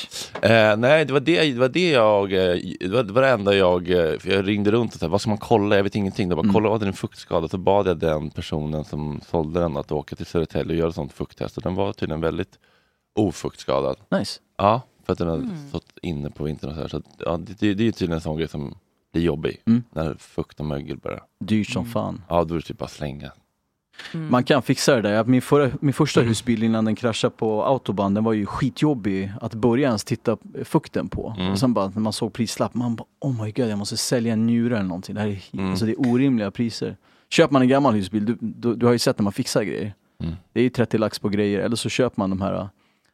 Eh, nej, det var det, det var det jag, eh, det var det, var det enda jag, eh, för jag ringde runt och sa, vad ska man kolla? Jag vet ingenting. Jag bara, Mm. kolla vad den är fuktskadad. Så bad jag den personen som sålde den att åka till Södertälje och göra sånt fukttest. Och den var tydligen väldigt ofuktskadad. Nice. Ja, för att den hade Mm. stått inne på vintern och så här. Så att, ja, det, det, det är tydligen en sån grej som blir jobbig. Mm. När fukt och mögel börjar. Dyrt som fan. Ja, då är det typ bara slänga. Mm. Man kan fixa det där. Min, förra, min första husbil innan den kraschade på autobahn, den var ju skitjobbig att börja ens titta fukten på. Mm. Och sen bara när man såg prislapp, man bara oh my god jag måste sälja en njure eller någonting. Det här är, Mm. alltså, det är orimliga priser. Köper man en gammal husbil, du, du, du har ju sett när man fixar grejer. Mm. Det är ju 30 lax på grejer, eller så köper man de här uh,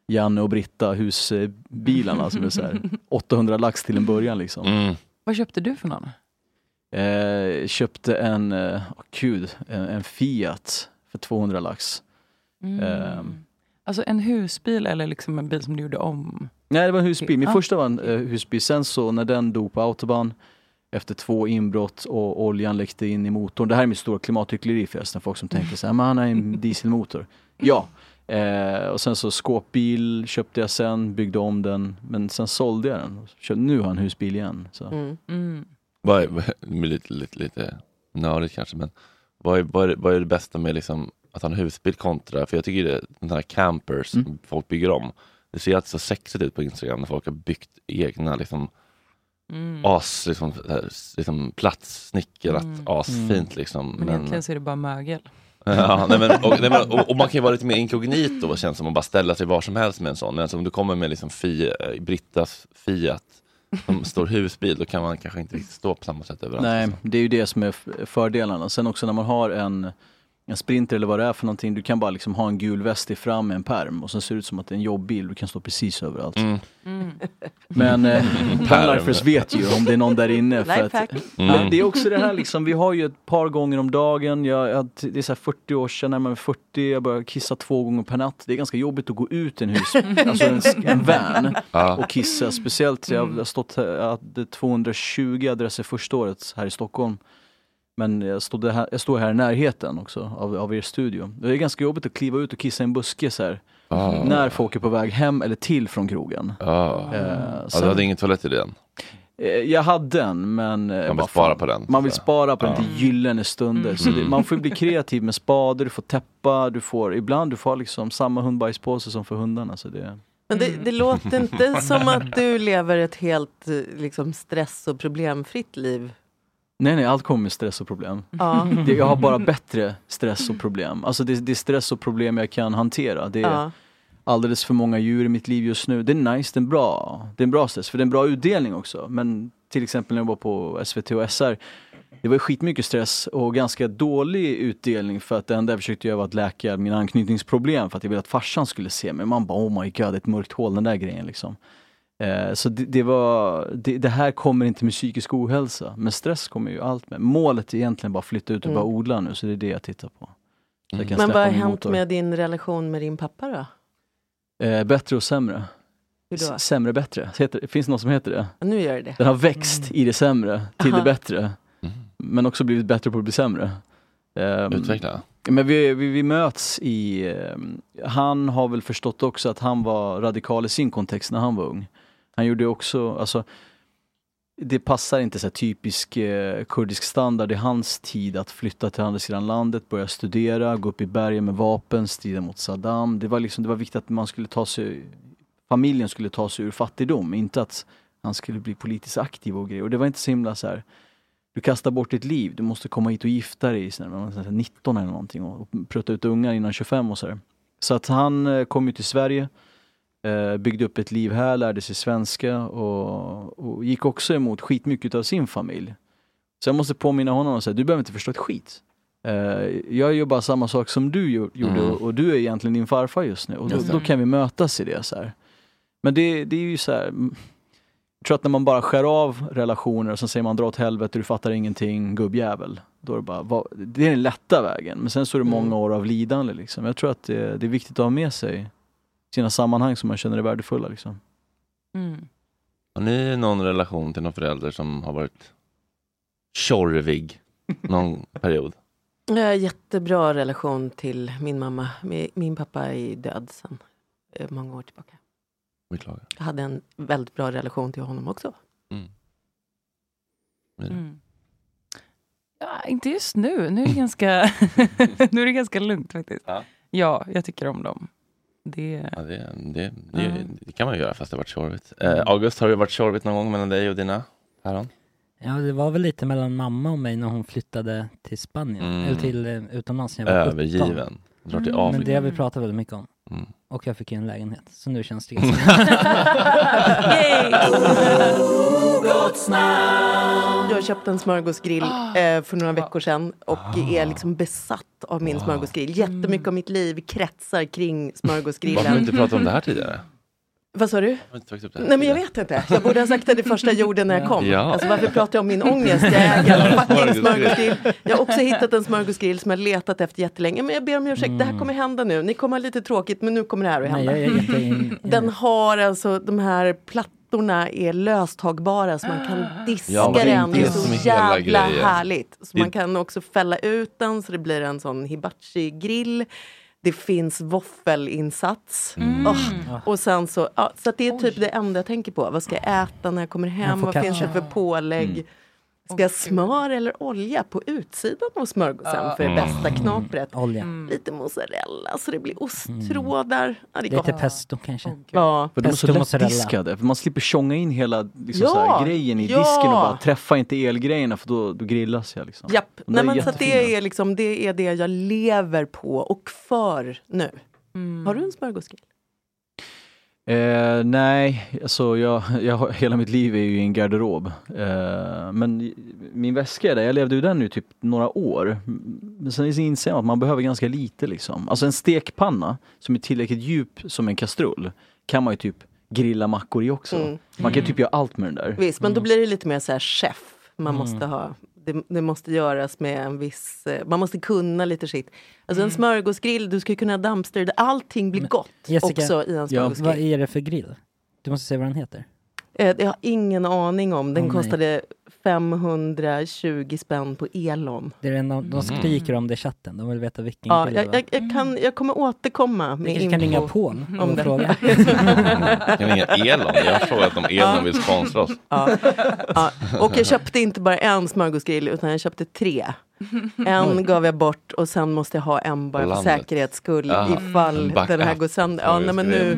Janne och Britta husbilarna som är så här [laughs] 800 lax till en början liksom. Mm. Vad köpte du för någon? Eh, köpte en, eh, åh gud, en, en Fiat för 200 lax. Mm. Ehm. Alltså en husbil eller liksom en bil som du gjorde om? Nej det var en husbil, min Ah. första var en eh, husbil. Sen så när den dog på autobahn efter två inbrott och oljan läckte in i motorn. Det här är mitt stora klimathyckleri förresten, folk som tänker så här, men han har en [laughs] dieselmotor. Ja, eh, och sen så skåpbil köpte jag sen, byggde om den, men sen sålde jag den. Så Nu har jag en husbil igen. Så. Mm. Mm. Vad är, [laughs] lite, lite, lite nördigt kanske, men vad är, vad, är, vad är det bästa med liksom att ha en husbil kontra, för jag tycker det, den här campers Mm. folk bygger om, det ser alltid så sexigt ut på Instagram när folk har byggt egna liksom Mm. as, liksom, liksom platssnickrat, Mm. asfint liksom. Men, egentligen så är det bara mögel. [laughs] Ja, nej, men, och, nej, men, [laughs] och, och man kan ju vara lite mer inkognito känns det som att bara ställa sig var som helst med en sån. Men alltså, om du kommer med liksom Fia, eh, Brittas Fiat som står husbil, då kan man kanske inte riktigt stå på samma sätt överallt. Nej, liksom. det är ju det som är fördelarna. Sen också när man har en, en sprinter eller vad det är för någonting, du kan bara liksom ha en gul väst i fram med en perm och sen ser det ut som att det är en jobbbil, du kan stå precis överallt. Mm. Men eh, [laughs] Perm. Lifers vet ju om det är någon där inne. För att. Mm. Men det är också det här liksom, vi har ju ett par gånger om dagen, jag, jag, det är så här 40 år sedan, när man är 40, jag börjar kissa två gånger per natt. Det är ganska jobbigt att gå ut en hus, [laughs] alltså en, en van och kissa. Speciellt, jag har stått här, jag hade 220 adresser första året här i Stockholm. Men jag, stod här, jag står här i närheten också av, av er studio. Det är ganska jobbigt att kliva ut och kissa i en buske så här. Ah. När folk är på väg hem eller till från krogen. Ja. Eh, Ja, du sen- hade ingen toalett i den? Eh, Jag hade en men... eh, Man vill spara fan. på den. Man vill så. spara på den till gyllene stunder. Så det, Mm. man får bli kreativ med spader, du får täppa, du får ibland du får liksom samma hundbajspåse som för hundarna. Så det, Men det, det låter inte som att du lever ett helt eh, liksom, stress och problemfritt liv. Nej nej, allt kommer med stress och problem. Ja. Det, jag har bara bättre stress och problem. Alltså det, det är stress och problem jag kan hantera. Det är Ja. alldeles för många djur i mitt liv just nu. Det är nice, det är en bra, det är en bra stress, för det är en bra utdelning också. Men till exempel när jag var på SVT och SR, det var skitmycket stress och ganska dålig utdelning för att det enda jag försökte göra var att läka mina anknytningsproblem för att jag ville att farsan skulle se mig. Man bara oh my god, ett mörkt hål den där grejen liksom. Eh, så det, det var, det, det, här kommer inte med psykisk ohälsa, men stress kommer ju allt med. Målet är egentligen bara att flytta ut och Mm. bara odla nu, så det är det jag tittar på. Jag Men vad har hänt motor. med din relation med din pappa då? Eh, bättre och sämre. Hur då? S- Sämre bättre, heter, finns det något som heter det? Ja, Nu gör det det. Den har växt i det sämre till Aha. det bättre. Men också blivit bättre på att bli sämre. Ehm, Utveckla. Men vi, vi, vi möts i, ehm, han har väl förstått också att han var radikal i sin kontext när han var ung. Han gjorde också, alltså det passar inte så här typisk eh, kurdisk standard i hans tid att flytta till andra sidan landet, börja studera, gå upp i bergen med vapen, strida mot Saddam. Det var liksom, det var viktigt att man skulle ta sig, familjen skulle ta sig ur fattigdom, inte att han skulle bli politiskt aktiv och grejer. Och det var inte så himla så här du kastar bort ditt liv, du måste komma hit och gifta dig när man är 19 eller någonting och prutta ut ungar innan 25 och sådär. Så att han eh, kom ju till Sverige, eh, byggde upp ett liv här, lärde sig svenska och, och gick också emot skitmycket av sin familj. Så jag måste påminna honom och säga, du behöver inte förstå ett skit. Eh, jag gör bara samma sak som du gjo- gjorde Mm. och, du är egentligen din farfar just nu och då, då kan vi mötas i det. så här. Men det, det är ju så här, mm, jag tror att när man bara skär av relationer och sen säger man dra åt helvete, du fattar ingenting, gubbjävel. Då är det bara, vad, det är den lätta vägen. Men sen så är det många år av lidande liksom. Jag tror att det, det är viktigt att ha med sig sina sammanhang som man känner är värdefulla liksom. Mm. Har ni någon relation till någon förälder som har varit tjorvig någon [laughs] period? Jag har jättebra relation till min mamma. Mi- Min pappa är död sedan eh, många år tillbaka. Beklagar. Jag hade en väldigt bra relation till honom också. Mm. Ja, inte just nu. Nu är det [laughs] ganska, [laughs] nu är det ganska lugnt faktiskt. Ja. jag tycker om dem. Det... Ja, det, det, det, Ja. det kan man ju göra fast det har varit tjorvigt. Eh, August, har det varit tjorvigt någon gång mellan dig och dina päron? Ja, det var väl lite mellan mamma och mig när hon flyttade till Spanien, Mm. eller till eh, utomlands när jag var 17. Drar till Men Afrika. det har vi pratat väldigt mycket om. Mm. Och jag fick ju en lägenhet, så nu känns det ganska... [laughs] Jag köpte en smörgåsgrill eh, för några veckor sedan och är liksom besatt av min smörgåsgrill. Jättemycket av mitt liv kretsar kring Varför har du smörgåsgrillen. inte pratat om det här tidigare? Vad sa du? Det Nej men jag vet inte. Jag borde ha sagt det i första jorden när jag kom. Ja. Alltså varför pratar jag om min ångest? Jag äger en Smörgåsgrill. Jag har också hittat en smörgåsgrill som jag letat efter jättelänge. Men jag ber om ursäkt, det här kommer hända nu. Ni kommer ha lite tråkigt men nu kommer det här att Nej, hända. jag är jättein- Den har alltså de här plattorna är löstagbara så man kan diska Ja, det är den. Det är det så jävla härligt. Så Det- man kan också fälla ut den så det blir en sån hibachi-grill. Det finns våffelinsats. Mm. Åh, Och sen så, ja, så att det är typ det enda jag tänker på. Vad ska jag äta när jag kommer hem? Vad finns det för pålägg? Mm. Ska jag smör eller olja på utsidan av smörgåsen för det bästa knapret? Olja. Lite mozzarella så det blir osttrådar. Ja, det är Lite gott. pesto kanske. Ja. För de är så lättdiskade, för man slipper tjonga in hela liksom, Ja, så här, grejen i ja. disken och bara träffa inte elgrejerna för då, då grillas jag. Liksom. Japp, Nej, men så det, är liksom, det är det jag lever på och för nu. Har du en smörgåsgrill? Eh, nej, alltså jag, jag, hela mitt liv är ju i en garderob. Eh, men min väska är där, jag levde ju den nu typ några år. Men sen inser jag att man behöver ganska lite liksom. Alltså en stekpanna som är tillräckligt djup som en kastrull kan man ju typ grilla mackor i också. Mm. Man kan typ göra allt med den där. Visst, men då blir det lite mer så här chef. Man Mm. måste ha, det, det måste göras med en viss, eh, man måste kunna lite shit. Alltså en smörgåsgrill, du ska kunna dumpster, det- allting blir gott Jessica, också i en smörgåsgrill. vad är det för grill? Du måste säga vad den heter. Eh, Jag har ingen aning om, den nej. kostade 520 spänn på Elon. Det är en, de skriker om det i chatten, de vill veta vilken Ja, jag, jag, jag, kan, jag kommer återkomma med kanske kan ringa info Paul om det. fråga. [laughs] Kan vi ringa Elon? Jag har frågat om Elon vill sponsra oss. Ja. Ja. Och jag köpte inte bara en smörgåsgrill utan jag köpte tre. En gav jag bort och sen måste jag ha en bara På för säkerhets skull ifall den här går sönder. Ja, nej, men nu,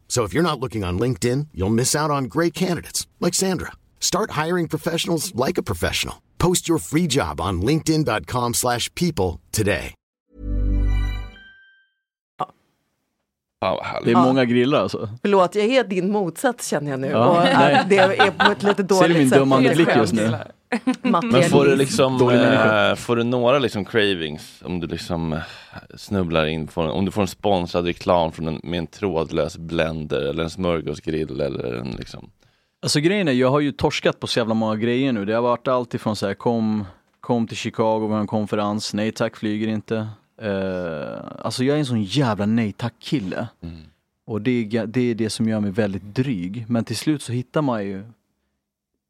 So if you're not looking on LinkedIn, you'll miss out on great candidates like Sandra. Start hiring professionals like a professional. Post your free job on linkedin.com/people slash people today. Ja, härligt. Det är många grillar alltså. Förlåt, jag är din motsats känner jag nu. Ja, och det är på ett lite Ser dåligt du min sätt. dömande blick just nu? Men får du liksom, eh, får du några liksom cravings om du liksom eh, snubblar in på en, om du får en sponsrad reklam från en, med en trådlös blender eller en smörgåsgrill eller en liksom Alltså grejen är, jag har ju torskat på så jävla många grejer nu. Det har varit allt ifrån så här, kom, kom till Chicago, vi har en konferens, nej tack, flyger inte. Eh, alltså jag är en sån jävla nej tack kille. Och det är, det är det som gör mig väldigt dryg. Men till slut så hittar man ju,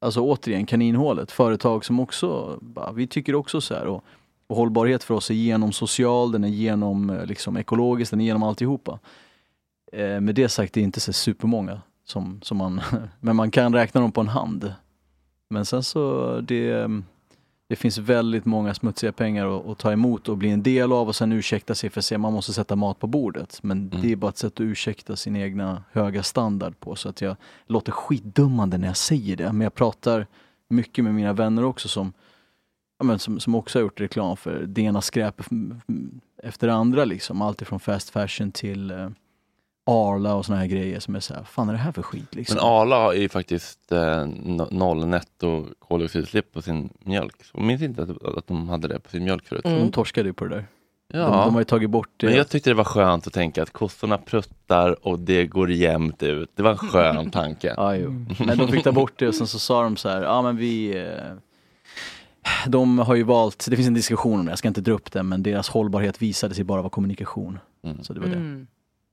alltså återigen kaninhålet, företag som också, bara, vi tycker också så här. Och, och hållbarhet för oss är genom social, den är genom eh, liksom, ekologisk, den är genom alltihopa. Eh, med det sagt, det är inte så supermånga som, som man, [laughs] men man kan räkna dem på en hand. Men sen så, det, mm, det finns väldigt många smutsiga pengar att, att ta emot och bli en del av och sen ursäkta sig för att säga man måste sätta mat på bordet. Men det är bara ett sätt att ursäkta sin egna höga standard på. Så att jag låter skitdummande när jag säger det. Men jag pratar mycket med mina vänner också som, ja, men som, som också har gjort reklam för det ena skräpet efter det andra. Liksom. Allt ifrån fast fashion till eh, Arla och såna här grejer som är så här, fan är det här för skit liksom? Men Arla är ju faktiskt eh, no- noll netto koldioxidutsläpp på sin mjölk. Jag minns inte att, att de hade det på sin mjölk förut. De torskade ju på det där. Ja. De, de har ju tagit bort det. Men jag tyckte det var skönt att tänka att kossorna pruttar och det går jämnt ut. Det var en skön [laughs] tanke. Ja, jo. Men de fick ta bort det och sen så sa de så här, ja men vi eh, De har ju valt, det finns en diskussion om det, jag ska inte dra upp det, men deras hållbarhet visade sig bara vara kommunikation. Så det var det. Mm.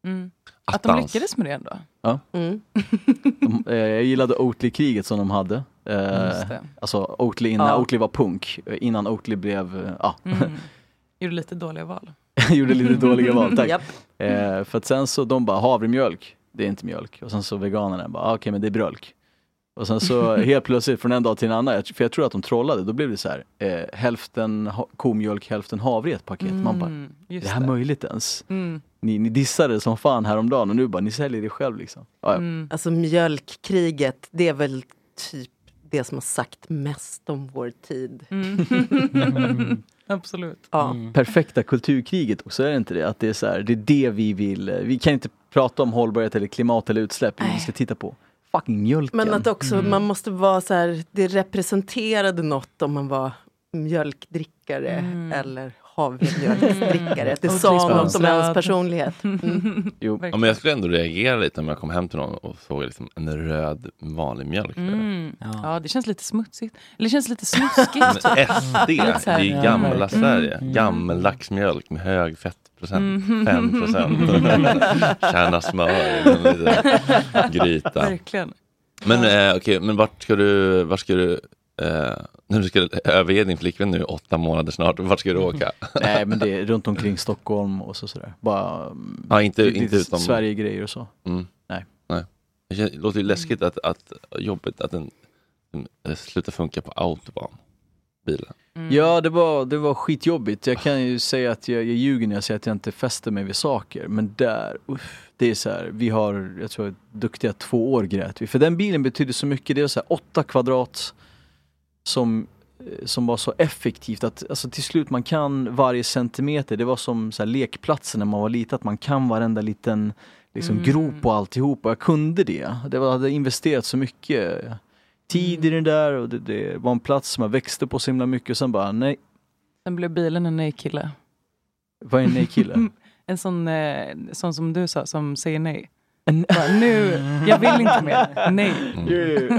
Mm. Att de lyckades med det ändå. Ja. Mm. [laughs] De, eh, jag gillade Oatly-kriget som de hade. Eh, Just det. alltså Oatly innan Ja. Oatly var punk, eh, innan Oatly blev, eh, ja, Mm. [laughs] Gjorde lite dåliga val. [laughs] gjorde lite dåliga val, tack. Japp. Eh, för att sen så de bara, havremjölk, det är inte mjölk. Och sen så veganerna bara, ah, okej men det är brölk. Och sen så helt plötsligt från en dag till en annan, för jag tror att de trollade, då blev det så här, eh, hälften komjölk, hälften havre i ett paket. Man bara, Mm, är just det här det. möjligt ens? Mm. Ni, ni dissade som fan häromdagen och nu bara, ni säljer det själv liksom. Ja, ja. Mm. Alltså mjölkkriget, det är väl typ det som har sagt mest om vår tid. Mm. [laughs] Absolut. Ja. Perfekta kulturkriget också, är det inte det? Att det är så här, det är det vi vill, vi kan inte prata om hållbarhet eller klimat eller utsläpp, vi ska titta på fucking mjölken. Men att också Mm. man måste vara så här, det representerade något om man var mjölkdrickare Mm. eller havremjölksdrickare. Det Och sa något om ens personlighet. [laughs] Mm. Jo. Ja, men jag skulle ändå reagera lite om jag kom hem till någon och såg liksom en röd vanlig mjölk. Mm. Ja. det känns lite smutsigt. Eller det känns lite snuskigt. [laughs] SD, det är gamla Mm. Sverige. Mm. Gammeldags mjölk med hög fettprocent. Mm. 5 procent. [laughs] Kärna smör i en liten gryta. Verkligen. Men eh, okej, men vart ska du, vart ska du, eh, när du ska överge din flickvän nu åtta månader snart, vart ska du åka? [laughs] Nej men det är runt omkring Stockholm och så sådär. Bara mm, Ja, inte, det- inte utom... Sverige-grejer och så. Mm. Nej. Nej. Det låter ju läskigt att, att jobbet, att den, den slutar funka på autobahn, bilen. Ja det var, det var skitjobbigt. Jag kan ju säga att jag, jag ljuger när jag säger att jag inte fäster mig vid saker. Men där, uff, det är så här, vi har, jag tror duktiga två år grät vi. För den bilen betyder så mycket. Det är så här åtta kvadrat som som var så effektivt att alltså, till slut man kan varje centimeter. Det var som så här, lekplatsen när man var liten, att man kan varenda liten liksom, Mm. grop och alltihop. Och jag kunde det. Det var, hade investerat så mycket tid i det där och det, det var en plats som jag växte på så himla mycket och sen bara nej. Sen blev bilen en nej-kille. Vad är en nej-kille? [laughs] en sån, eh, sån som du sa, som säger nej. Bara, nu, jag vill inte mer. Nej.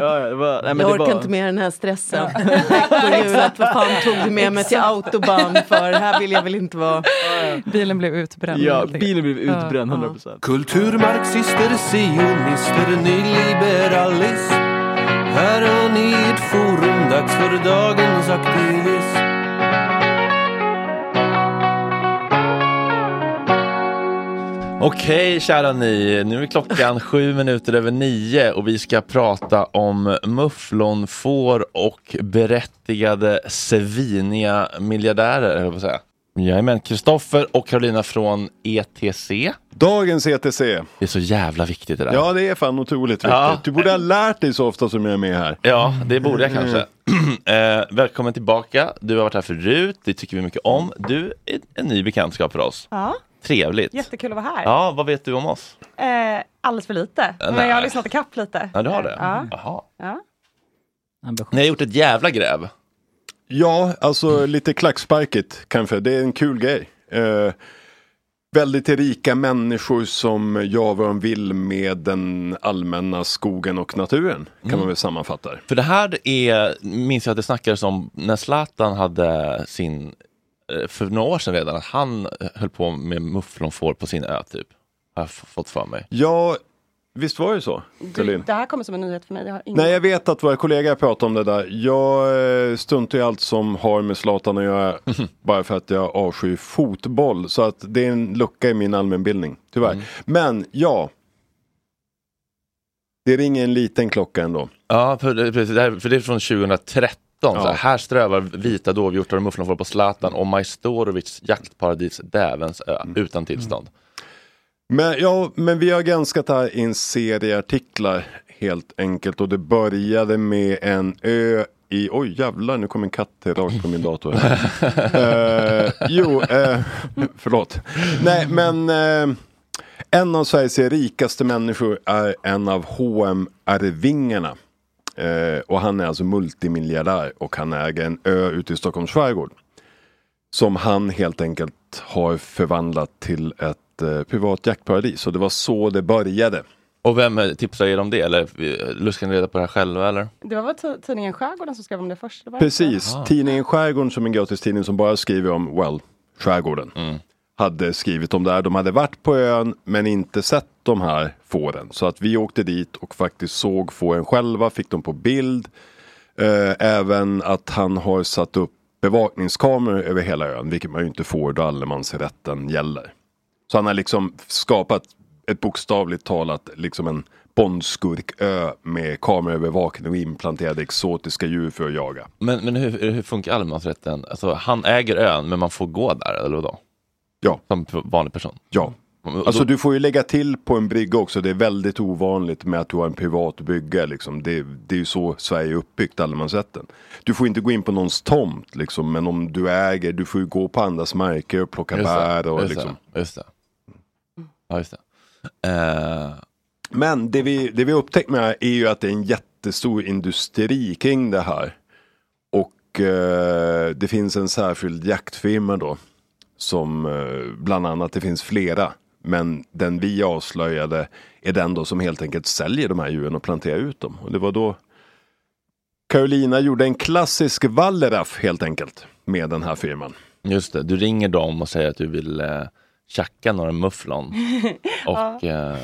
Ja, det var, nej, men jag orkar var- inte med den här stressen. Veckohjulet, vad fan tog du med mig till autobahn för? Här vill jag väl inte vara. Bilen blev utbränd. Ja, bilen blev Ja. utbränd 100%. Kulturmarxister, sionister, nyliberalism. Här har ni ett forum, dags för dagens aktivism. Okej kära ni, nu är klockan [laughs] sju minuter över nio och vi ska prata om mufflonfår och berättigade sviniga miljardärer, höll jag på att säga. Jajamän, Kristoffer och Carolina från ETC. Dagens ETC. Det är så jävla viktigt det där. Ja, det är fan otroligt viktigt. Ja. Du borde ha lärt dig så ofta som jag är med här. Ja, det borde jag kanske. [clears throat] eh, välkommen tillbaka. Du har varit här förut, det tycker vi mycket om. Du är en ny bekantskap för oss. Ja, Trevligt. jättekul att vara här. Ja, vad vet du om oss? Eh, alldeles för lite, men nej. jag har lyssnat ikapp lite. Ja, du har det? Ja. Jaha. Ja. Ni har gjort ett jävla gräv. Ja, alltså lite klacksparkigt kanske. Det är en kul grej. Eh, väldigt rika människor som gör vad de vill med den allmänna skogen och naturen. Kan man väl sammanfatta. För det här är, minns jag att det snackades om när Zlatan hade sin, eh, för några år sedan redan, att han eh, höll på med mufflonfår på sin ö typ. Har jag fått för mig. Ja, visst var det så? Du, det här kommer som en nyhet för mig. Jag har ingen... Nej, jag vet att våra kollegor pratar om det där. Jag eh, struntar i allt som har med Zlatan att göra. bara för att jag avskyr fotboll. Så att det är en lucka i min allmänbildning, tyvärr. Men ja. Det ringer en liten klocka ändå. Ja, för det, precis, det här, för det är från 2013. Så Ja. här, här strävar vita dovhjortar och mufflonfår på Zlatan och Majstorovics jaktparadis Dävensö utan tillstånd. Men, ja, men vi har granskat det här i en serie artiklar helt enkelt. Och det började med en ö i, oj jävlar nu kom en katt rakt på min dator. [laughs] Eh, jo, eh, [laughs] förlåt. Nej men eh, en av Sveriges rikaste människor är en av hm arvingarna Eh, och han är alltså multimiljardär och han äger en ö ute i Stockholms skärgård. Som han helt enkelt har förvandlat till ett eh, privat jaktparadis. Och det var så det började. Och vem tipsade er om det? Eller eh, luskade ni reda på det här själva eller? Det var väl tidningen Skärgården som skrev om det först? Det var Precis, Ah. tidningen Skärgården som en gratis tidning som bara skriver om, well, skärgården. Mm. Hade skrivit om det här. De hade varit på ön men inte sett de här fåren. Så att vi åkte dit och faktiskt såg fåren själva, fick dem på bild. Eh, även att han har satt upp bevakningskameror över hela ön, vilket man ju inte får då allemansrätten gäller. Så han har liksom skapat ett bokstavligt talat liksom en Bondskurkö med kameraövervakning och implanterade exotiska djur för att jaga. Men, men hur, hur funkar allemansrätten? Alltså, han äger ön men man får gå där eller vadå? Ja. Som vanlig person? Ja. Alltså du får ju lägga till på en brygga också. Det är väldigt ovanligt med att du har en privat brygga. Liksom. Det, det är ju så Sverige är uppbyggt, allemansrätten. Du får inte gå in på någons tomt liksom. Men om du äger, du får ju gå på andras marker och plocka Just bär. Och, just liksom. det, just det. Ja, just det. Eh, Men det vi, det vi upptäckt med är ju att det är en jättestor industri kring det här. Och eh, det finns en särskild jaktfirma då. Som eh, bland annat, det finns flera. Men den vi avslöjade är den då som helt enkelt säljer de här djuren och planterar ut dem. Och det var då Carolina gjorde en klassisk Walleraff helt enkelt med den här firman. Just det, du ringer dem och säger att du vill eh, tjacka några mufflon. [laughs] Ja. Och, eh,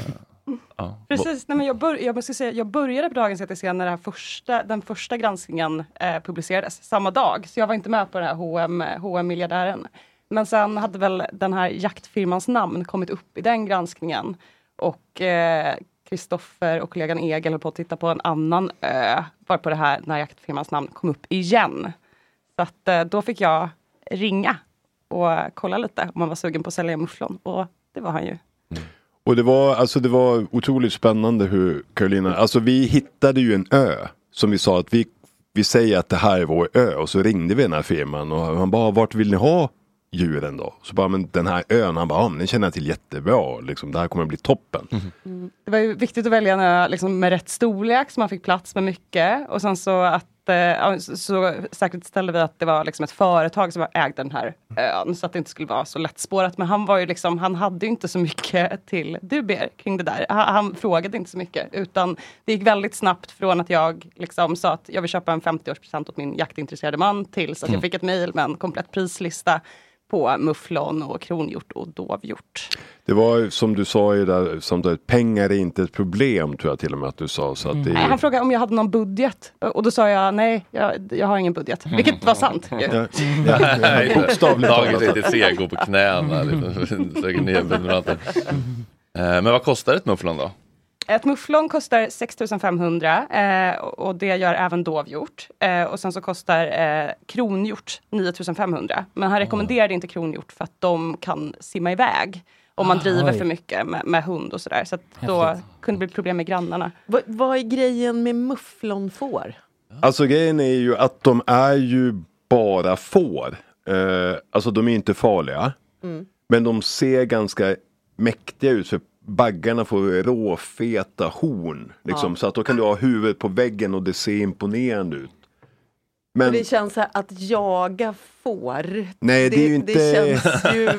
ja. Precis, Nej, men jag, bör, jag, måste säga, jag började på Dagens ETC när det här första, den första granskningen eh, publicerades, samma dag. Så jag var inte med på den här H&M, H&M-miljardären. Men sen hade väl den här jaktfirmans namn kommit upp i den granskningen. Och eh, Kristoffer och kollegan Egil höll på att titta på en annan ö, bara på det här när jaktfirmans namn kom upp igen. Så att eh, då fick jag ringa och kolla lite om man var sugen på att sälja mufflon. Och det var han ju. Och det var, alltså det var otroligt spännande hur Carolina, alltså vi hittade ju en ö som vi sa att vi vi säger att det här är vår ö och så ringde vi den här firman och han bara, vart vill ni ha djuren då? Så bara, men den här ön, han bara, ah, den känner jag till jättebra, liksom, det här kommer att bli toppen. Mhm. Mm. Det var ju viktigt att välja en ö liksom, med rätt storlek så man fick plats med mycket. Och sen så att eh, ja, så, säkerställde vi att det var liksom ett företag som ägde den här ön. Så att det inte skulle vara så lättspårat. Men han var ju liksom, han hade ju inte så mycket [laughs] till dubier kring det där. Han, han frågade inte så mycket. Utan det gick väldigt snabbt från att jag liksom sa att jag vill köpa en 50-årspresent åt min jaktintresserade man. Tills att Mm. jag fick ett mejl med en komplett prislista på mufflon och kronhjort och dovhjort. Det var ju som du sa i det där samtalet, pengar är inte ett problem tror jag till och med att du sa. Så att det Nej, är, han frågade om jag hade någon budget och då sa jag nej, jag, jag har ingen budget. Vilket var sant. bokstavligt Dagens talat. lite seg, går på knäna. Söker ner prenumeranter. Eh, Men vad kostar ett mufflon då? Ett mufflon kostar 6500 eh, och det gör även dovhjort. Eh, och sen så kostar eh, kronhjort 9500. Men han rekommenderade inte kronhjort för att de kan simma iväg. Om man driver oj. för mycket med, med hund och sådär. Så att då kunde det bli problem med grannarna. Vad, vad är grejen med mufflonfår? Alltså grejen är ju att de är ju bara får. Eh, alltså de är inte farliga. Mm. Men de ser ganska mäktiga ut för baggarna får råfeta horn. Liksom, Ja. Så att då kan du ha huvudet på väggen och det ser imponerande ut. Men Och det känns så här, att jaga får. Nej, det är ju inte- Det känns ju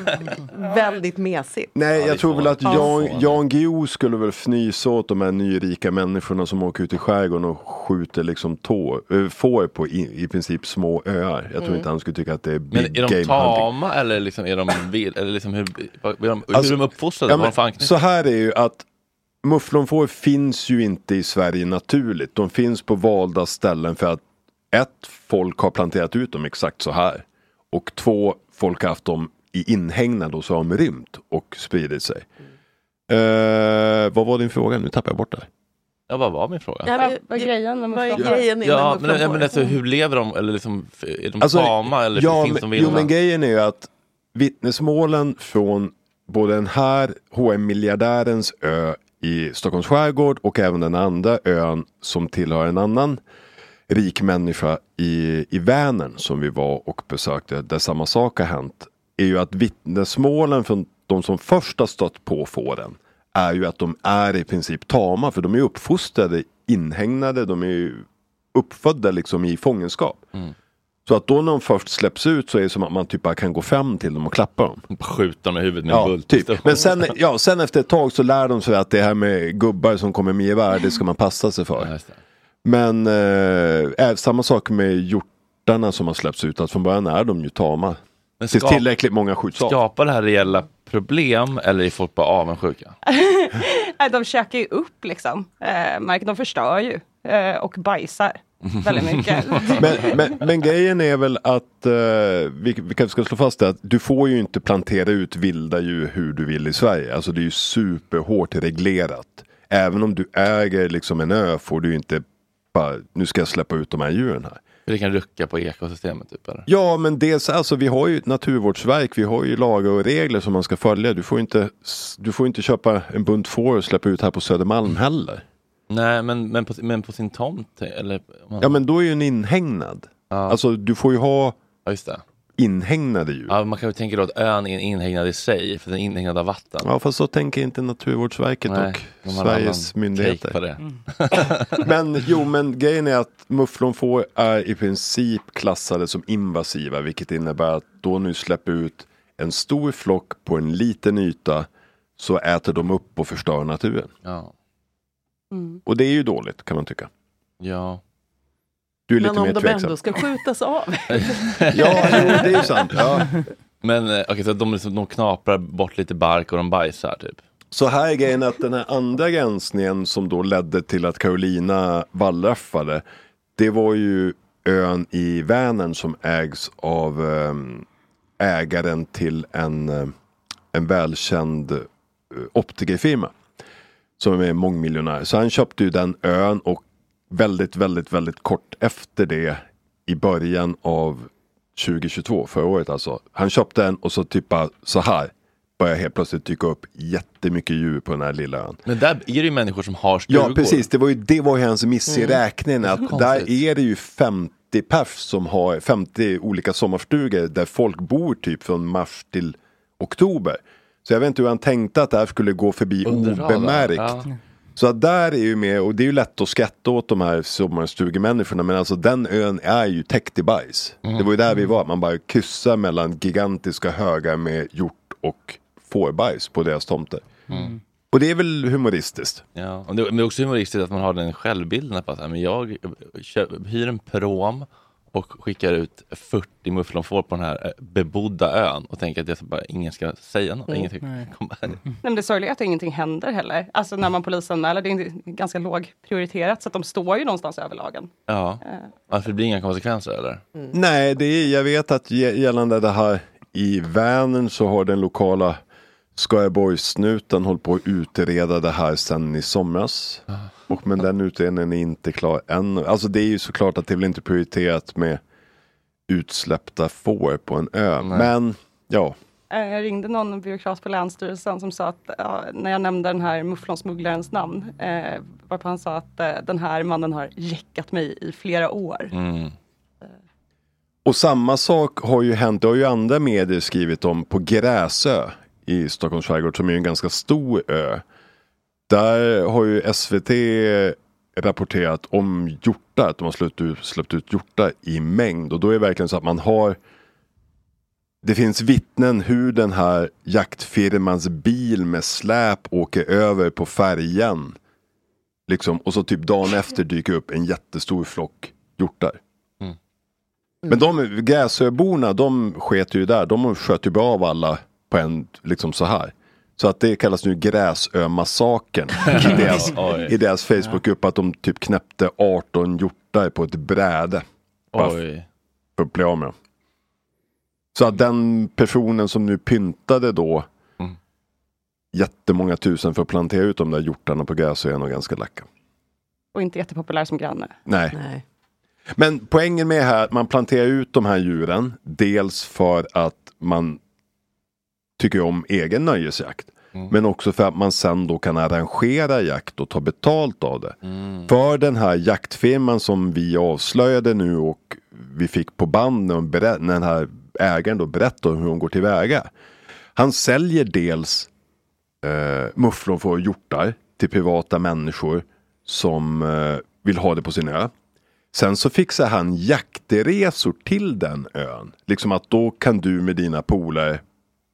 [laughs] väldigt mesigt. Nej, jag tror väl att Ja. Jan, Jan Guillou skulle väl fnysa åt de här nyrika människorna som åker ut i skärgården och skjuter liksom tå, äh, får på i, i princip små öar. Jag tror Mm. inte han skulle tycka att det är big Men är de game hunting. tama eller liksom är de vild? Eller liksom hur, är de, hur Alltså, är de uppfostrade? ja, men så här är ju att mufflonfår finns ju inte i Sverige naturligt. De finns på valda ställen för att ett, folk har planterat ut dem exakt så här. Och två, folk har haft dem i inhägnad och så har de rymt och spridit sig. Eh, vad var din fråga? Nu tappar jag bort det. Ja, vad var min fråga? Ja, vad, vad är grejen med Vad är grejen med Ja, men, mufflonfår? ja, men alltså, hur lever de? Eller liksom, är de Alltså, tama eller ja, finns men, de Jo vilda? men grejen är ju att vittnesmålen från både den här hm miljardärens ö i Stockholms skärgård och även den andra ön som tillhör en annan rik människa i, i Vänern som vi var och besökte där samma sak har hänt. Är ju att vittnesmålen från de som först har stött på fåren är ju att de är i princip tama för de är uppfostrade, inhägnade, de är ju uppfödda liksom i fångenskap. Så att då när de först släpps ut så är det som att man typ bara kan gå fram till dem och klappa dem. Skjuta dem i huvudet med en Ja, bult. typ. Men sen, ja, sen efter ett tag så lär de sig att det här med gubbar som kommer med gevär, det ska man passa sig för. Men eh, samma sak med hjortarna som har släppts ut, att från början är de ju tama. Men Tills skap- tillräckligt många skjuts av. Skapar det här reella problem eller är folk bara avundsjuka? [laughs] Nej, de käkar ju upp liksom. Eh, marken, de förstör ju. Eh, och bajsar väldigt mycket. [laughs] Men, men, men grejen är väl att, eh, vi, vi kanske ska slå fast det, att du får ju inte plantera ut vilda djur hur du vill i Sverige. Alltså det är ju superhårt reglerat. Även om du äger liksom en ö får du ju inte bara, nu ska jag släppa ut de här djuren här. För det kan rucka på ekosystemet typ eller? Ja, men dels alltså vi har ju naturvårdsverk, vi har ju lagar och regler som man ska följa. Du får inte, du får inte köpa en bunt får och släppa ut här på Södermalm heller. Nej, men, men, på, men på sin tomt? Eller, man- Ja, men då är ju en inhägnad. Alltså du får ju ha Ja, just det. Inhägnade djur. Ja, man kan ju tänka då att ön är inhägnad i sig, för den är inhägnad av vatten. Ja, fast så tänker inte Naturvårdsverket Nej, och Sveriges myndigheter. det. [laughs] men jo, men grejen är att mufflonfår är i princip klassade som invasiva, vilket innebär att då nu släpper ut en stor flock på en liten yta så äter de upp och förstör naturen. Ja. Mm. Och det är ju dåligt kan man tycka. Ja. Du är lite Men om mer de tveksam. ändå ska skjutas av. [laughs] Ja, jo, det är ju sant. Ja. Men eh, okej, så de, liksom, de knaprar bort lite bark och de bajsar typ? Så här är grejen att den här andra gränsningen som då ledde till att Carolina wallraffade. Det var ju ön i Vänern som ägs av ehm, ägaren till en, eh, en välkänd eh, optikerfirma. Som är mångmiljonär. Så han köpte ju den ön och väldigt, väldigt, väldigt kort efter det i början av 2022, förra året alltså. Han köpte den och så typ så här. börjar helt plötsligt dyka upp jättemycket djur på den här lilla ön. Men där är det ju människor som har stugor. Ja precis, det var ju, det var ju hans miss i Mm. räkningen. Att där är det ju 50 pers som har 50 olika sommarstugor där folk bor typ från mars till oktober. Så jag vet inte hur han tänkte att det här skulle gå förbi Under radarn, obemärkt. ja. Så att där är ju med, och det är ju lätt att skratta åt de här sommarstugemänniskorna men alltså den ön är ju täckt i bajs. Mm. Det var ju där vi var, man bara kryssar mellan gigantiska högar med hjort och fårbajs på deras tomter. Mm. Och det är väl humoristiskt. Ja, men det är också humoristiskt att man har den självbilden att men jag hyr en prom och skickar ut 40 mufflonfår på den här eh, bebodda ön och tänker att jag bara, ingen ska säga något. Mm. Ingen ska Nej. [laughs] Nej, men det sorgliga är att ingenting händer heller. Alltså när man polisanmäler, det är ganska låg prioriterat så att de står ju någonstans över lagen. Ja, Eh. varför det blir inga konsekvenser eller? Nej, det är, jag vet att gällande det här i Vänern så har den lokala Skaraborgssnuten hållit på att utreda det här sedan i somras. Och men den utredningen är inte klar än. Alltså det är ju såklart att det är väl inte prioriterat med utsläppta får på en ö. Nej. Men ja, Eh, Jag ringde någon byråkrat på Länsstyrelsen som sa att ja, när jag nämnde den här mufflonsmugglarens namn, eh, varpå han sa att eh, den här mannen har jäckat mig i flera år. Mm. Och samma sak har ju hänt, det har ju andra medier skrivit om på Gräsö i Stockholms skärgård som är en ganska stor ö. Där har ju SVT rapporterat om hjortar, att de har släppt ut, släppt ut hjortar i mängd. Och då är det verkligen så att man har det finns vittnen hur den här jaktfirmans bil med släp åker över på färjan. Liksom, och så typ dagen [laughs] efter dyker upp en jättestor flock hjortar. Men de Gräsöborna, de sket ju där. De sköt ju bara av alla på en, liksom så här. Så att det kallas nu Gräsömassakern i [laughs] deras, i deras Facebookgrupp. Att de typ knäppte 18 hjortar på ett bräde. Bara Oj. För att bli av med dem. Så att den personen som nu pyntade då jättemånga tusen för att plantera ut de där hjortarna på Gräsö är nog ganska lacka. Och inte jättepopulär som granne. Nej. Men poängen med här att man planterar ut de här djuren. Dels för att man tycker om egen nöjesjakt. Men också för att man sen då kan arrangera jakt och ta betalt av det. För den här jaktfirman som vi avslöjade nu och vi fick på band när, berä- när den här ägaren då berättar hur hon går tillväga. Han säljer dels eh, mufflonfår och hjortar till privata människor som eh, vill ha det på sin ö. Sen så fixar han jaktresor till den ön. Liksom att då kan du med dina polare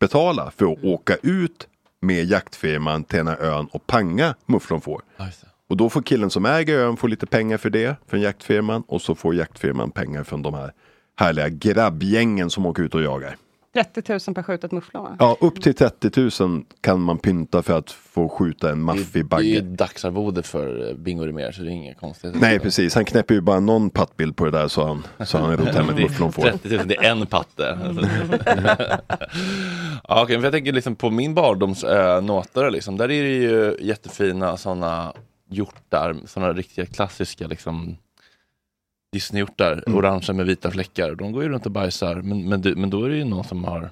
betala för att åka ut med jaktfirman till den här ön och panga mufflonfår. Och då får killen som äger ön få lite pengar för det från jaktfirman och så får jaktfirman pengar från de här härliga grabbgängen som åker ut och jagar. 30 000 per skjutet mufflon? Ja, upp till 30 000 kan man pynta för att få skjuta en maffig Det är bagge. ju dagsarvode för eh, Bingo Rimér så det är inget konstigt. Nej precis, han knäpper ju bara någon pattbild på det där så han, så han rott hem ett Det är mufflonfår. 30 000, det är en patte. [laughs] ja, okej, för jag tänker liksom på min barndoms äh, Nåtare, liksom, där är det ju jättefina sådana hjortar, sådana riktiga klassiska liksom Disneyhjortar, Mm. orangea med vita fläckar. De går ju runt och bajsar, men, men, du- men då är det ju någon som har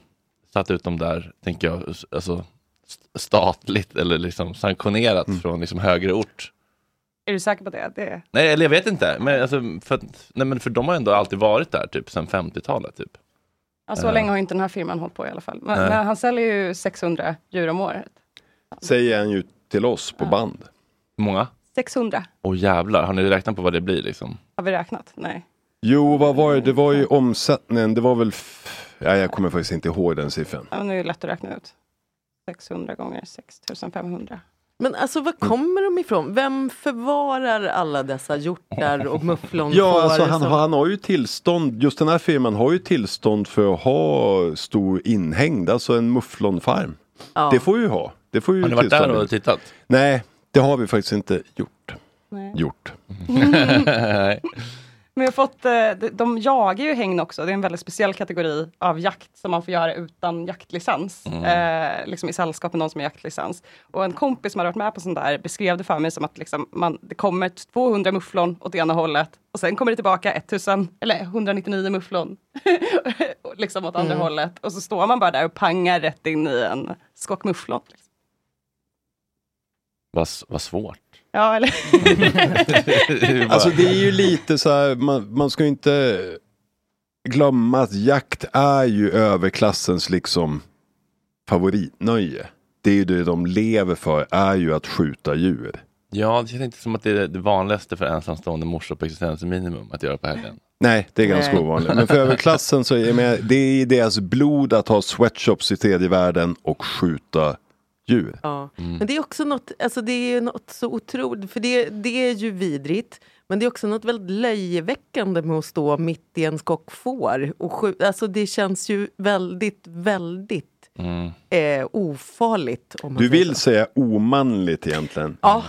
satt ut dem där, tänker jag, alltså st- statligt eller liksom sanktionerat Mm. från liksom högre ort. Är du säker på det? det... Nej, eller jag vet inte. Men, alltså, för, nej, men för de har ändå alltid varit där, typ sedan 50-talet. Typ. Ja, så Eh. länge har inte den här firman hållit på i alla fall. Men, men han säljer ju 600 djur om året. Säger han ju till oss på band. Många? 600 Åh jävlar, har ni räknat på vad det blir liksom? har vi räknat. Nej. Jo, vad var det? Det var ju omsättningen. Det var väl... f- Ja, jag kommer faktiskt inte ihåg den siffran. Ja, men nu är det lätt att räkna ut. 600 gånger 6500. Men alltså var kommer de ifrån? Vem förvarar alla dessa hjortar och [laughs] mufflonfår? Ja, alltså han, som- har- han har ju tillstånd. Just den här firman har ju tillstånd för att ha stor inhängd, alltså en mufflonfarm. Ja. Det får ju ha. Det får ju Har ni varit där och tittat? Nej, det har vi faktiskt inte gjort. Nej. Gjort. [laughs] Men jag har fått, eh, de, de jagar ju hägn också. Det är en väldigt speciell kategori av jakt som man får göra utan jaktlicens. Mm. Eh, liksom i sällskap med någon som har jaktlicens. Och en kompis som hade varit med på sånt där beskrev det för mig som att liksom man, det kommer 200 mufflon åt ena hållet och sen kommer det tillbaka 1000, eller 199 mufflon [laughs] liksom åt andra Mm. hållet. Och så står man bara där och pangar rätt in i en skock mufflon. Vad, vad svårt. Ja, eller? [laughs] Det bara- Alltså det är ju lite så här, man, man ska ju inte glömma att jakt är ju överklassens liksom favoritnöje. Det är ju det de lever för, är ju att skjuta djur. Ja, det känns inte som att det är det vanligaste för ensamstående morsor på existensminimum att göra på helgen. Nej, det är ganska Nej. ovanligt. Men för [laughs] överklassen så är det är i deras blod att ha sweatshops i tredje världen och skjuta djur. Ja. Men det är också något, alltså det är något så otroligt, för det, det är ju vidrigt. Men det är också något väldigt löjeväckande med att stå mitt i en skock får. Och skjuta. Alltså det känns ju väldigt, väldigt eh, ofarligt. Du vill säga omanligt egentligen. Ja,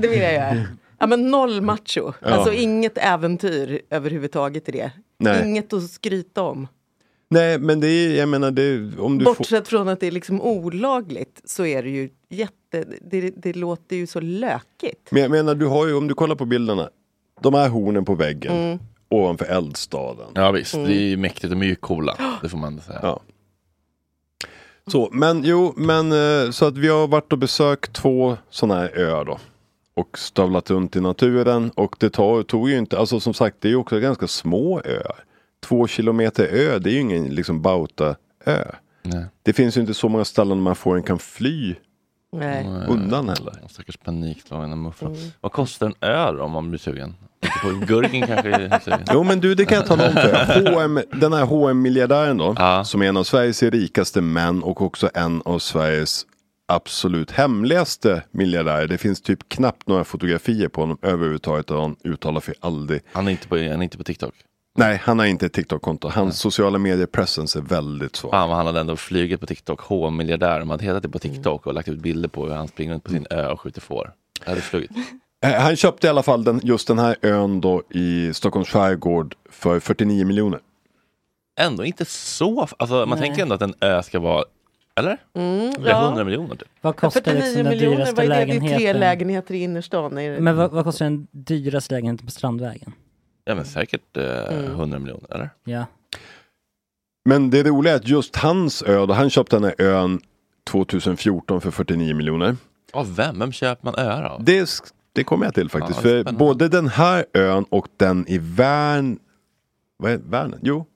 det vill jag göra. Ja, men noll macho. Ja. Alltså inget äventyr överhuvudtaget i det. Nej. Inget att skryta om. Nej, men det är, jag menar, det, om du får... Bortsett från att det är liksom olagligt så är det ju jätte... Det, det låter ju så lökigt. Men jag menar, du har ju, om du kollar på bilderna, de här hornen på väggen Mm. ovanför eldstaden. Ja visst, Mm. det är ju mäktigt. De är ju coola. [gasps] Det får man säga. Ja. Så, men jo, men eh, så att vi har varit och besökt två sådana här öar då. Och stövlat runt i naturen och det tar, tog ju inte, alltså som sagt det är ju också ganska små öar. Två kilometer ö, det är ju ingen liksom Bauta-ö. Det finns ju inte så många ställen där man får en kan fly Nej. undan heller. Stackars panikslagna mufflon. Mm. Vad kostar en öl om man blir sugen? Gurken kanske? är sugen. [laughs] Jo men du det kan jag tala om för. H&M, Den här hm miljardären då, som är en av Sveriges rikaste män och också en av Sveriges absolut hemligaste miljardärer. Det finns typ knappt några fotografier på honom överhuvudtaget och han uttalar sig aldrig. Han är inte på, han är inte på TikTok? Nej, han har inte ett TikTok-konto. Hans sociala medier presence är väldigt svag. Fan vad han hade ändå flugit på TikTok. H-miljardär. Om han hade hetat det på TikTok och lagt ut bilder på hur han springer runt på sin ö och skjuter får. Det hade flugit. [laughs] Eh, Han köpte i alla fall den, just den här ön då i Stockholms skärgård för 49 miljoner. Ändå inte så. Alltså man Nej. tänker ändå att en ö ska vara, eller? Mm, Det är ja. 100 miljoner typ. Vad kostar 49 liksom den miljoner, dyraste vad är det? Det är tre lägenheten? lägenheter i innerstan. Men vad, vad kostar den dyraste lägenheten på Strandvägen? Ja men säkert eh, Mm. 100 miljoner eller? Ja. Men det roliga är att just hans ö, då han köpte den här ön 2014 för 49 miljoner. Av vem? Vem köper man öar av? Det, det kommer jag till faktiskt. Ja, för spännande. både den här ön och den i Värn... Vad är Värnen? Jo.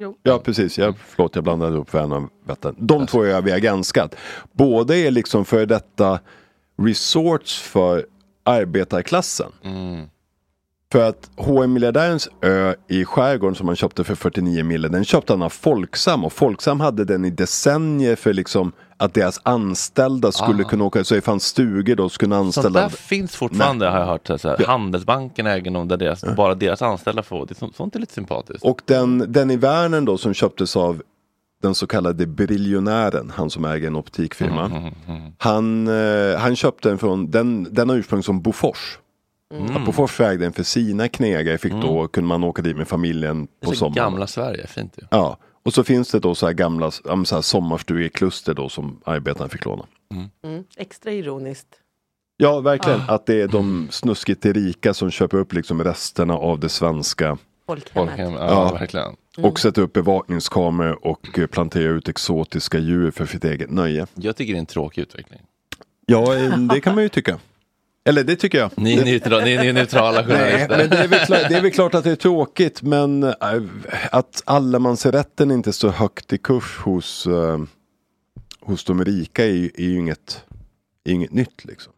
Jo. Ja precis, jag, förlåt jag blandade upp Värn och Vättern. De två öar vi har granskat. Båda är liksom för detta resorts för arbetarklassen. Mm. För att hm miljardärens ö i skärgården som han köpte för 49 mille, den köpte han av Folksam och Folksam hade den i decennier för liksom att deras anställda skulle Ah. kunna åka, så det fanns stugor då skulle Sånt anställda. där finns fortfarande har jag hört. Så här, Handelsbanken äger nog där deras, bara deras anställda får. Det, är så- sånt är lite sympatiskt. Och den, den i Värnen då som köptes av den så kallade briljonären, han som äger en optikfirma. Mm, Han, eh, han köpte den från, den, den har ursprung som Bofors. Mm. Att Bofors ägde den för sina knegare, fick då, kunde man åka dit med familjen Det på är så sommaren. gamla Sverige, fint ju. Ja, och så finns det då så här gamla ja, så här sommarstugekluster då som arbetarna fick låna. Mm. Extra ironiskt. Ja, verkligen. Ah. Att det är de snuskigt rika som köper upp liksom resterna av det svenska Folkhemmet. Folkhem, ja, verkligen. Och sätter upp bevakningskameror och eh, planterar ut exotiska djur för sitt eget nöje. Jag tycker det är en tråkig utveckling. Ja, eh, det kan man ju tycka. Eller det tycker jag. Ni är, neutral, ni är neutrala Nej, journalister. men det är, väl klart, det är klart att det är tråkigt men äh, att allemansrätten inte står högt i kurs hos, äh, hos de rika är ju, är ju inget, är inget nytt liksom.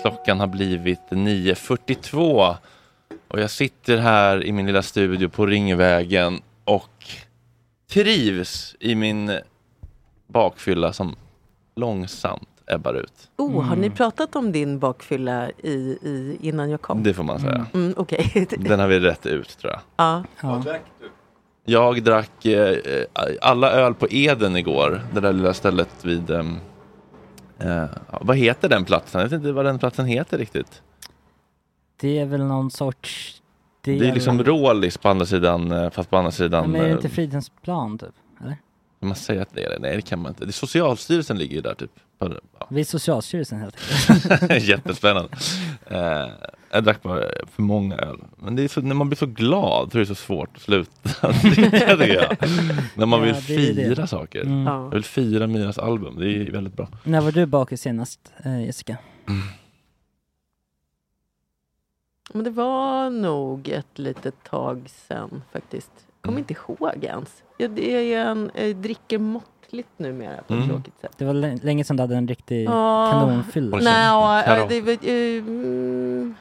Klockan har blivit 9.42 och jag sitter här i min lilla studio på Ringvägen och trivs i min bakfylla som långsamt ebbar ut. Oh, har ni pratat om din bakfylla i, i, innan jag kom? Det får man säga. Mm, Okej. [laughs] Den har vi rätt ut tror jag. ja. Jag drack eh, alla öl på Eden igår. Det där lilla stället vid... ehm, eh, vad heter den platsen? Jag vet inte vad den platsen heter riktigt. Det är väl någon sorts... Det är liksom Rålis på andra sidan, eh, fast på andra sidan. Men är det eh, inte Fridhemsplan typ? Eller? Kan man säga att det är det? Nej, det kan man inte. Det, Socialstyrelsen ligger ju där typ. Ja. Vi är Socialstyrelsen helt [laughs] enkelt. Jättespännande. Eh, jag drack bara för många öl. Men det är så, när man blir så glad så är det så svårt att sluta [laughs] dricka jag. När man Ja, vill det är det. fira saker. Mm. Jag vill fira Mias album, det är väldigt bra. När var du bakis senast, eh, Jessica? Men det var nog ett litet tag sen faktiskt. Kommer inte ihåg ens. Jag, det är en, jag dricker måttligt numera på ett Mm. tråkigt sätt. Det var lä- länge sedan du hade en riktig Ja, kanonfylla. Nej, ja, det var, eh, mm,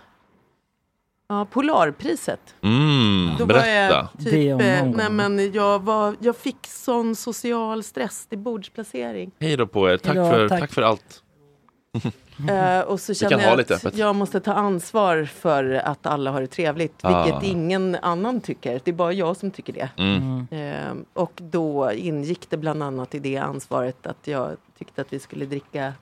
ja, Polarpriset. Mm, Då var berätta. jag Det typ, om eh, nej gång. men jag, var, jag fick sån social stress i bordsplacering. Hej då på er, tack, Hej då, för, tack. tack. för allt. [laughs] Eh, och så Vi känner kan ha jag lite att öppet. jag måste ta ansvar för att alla har det trevligt. Ah. Vilket ingen annan tycker. Det är bara jag som tycker det. Mm. Eh, och då ingick det bland annat i det ansvaret att jag tyckte att vi skulle dricka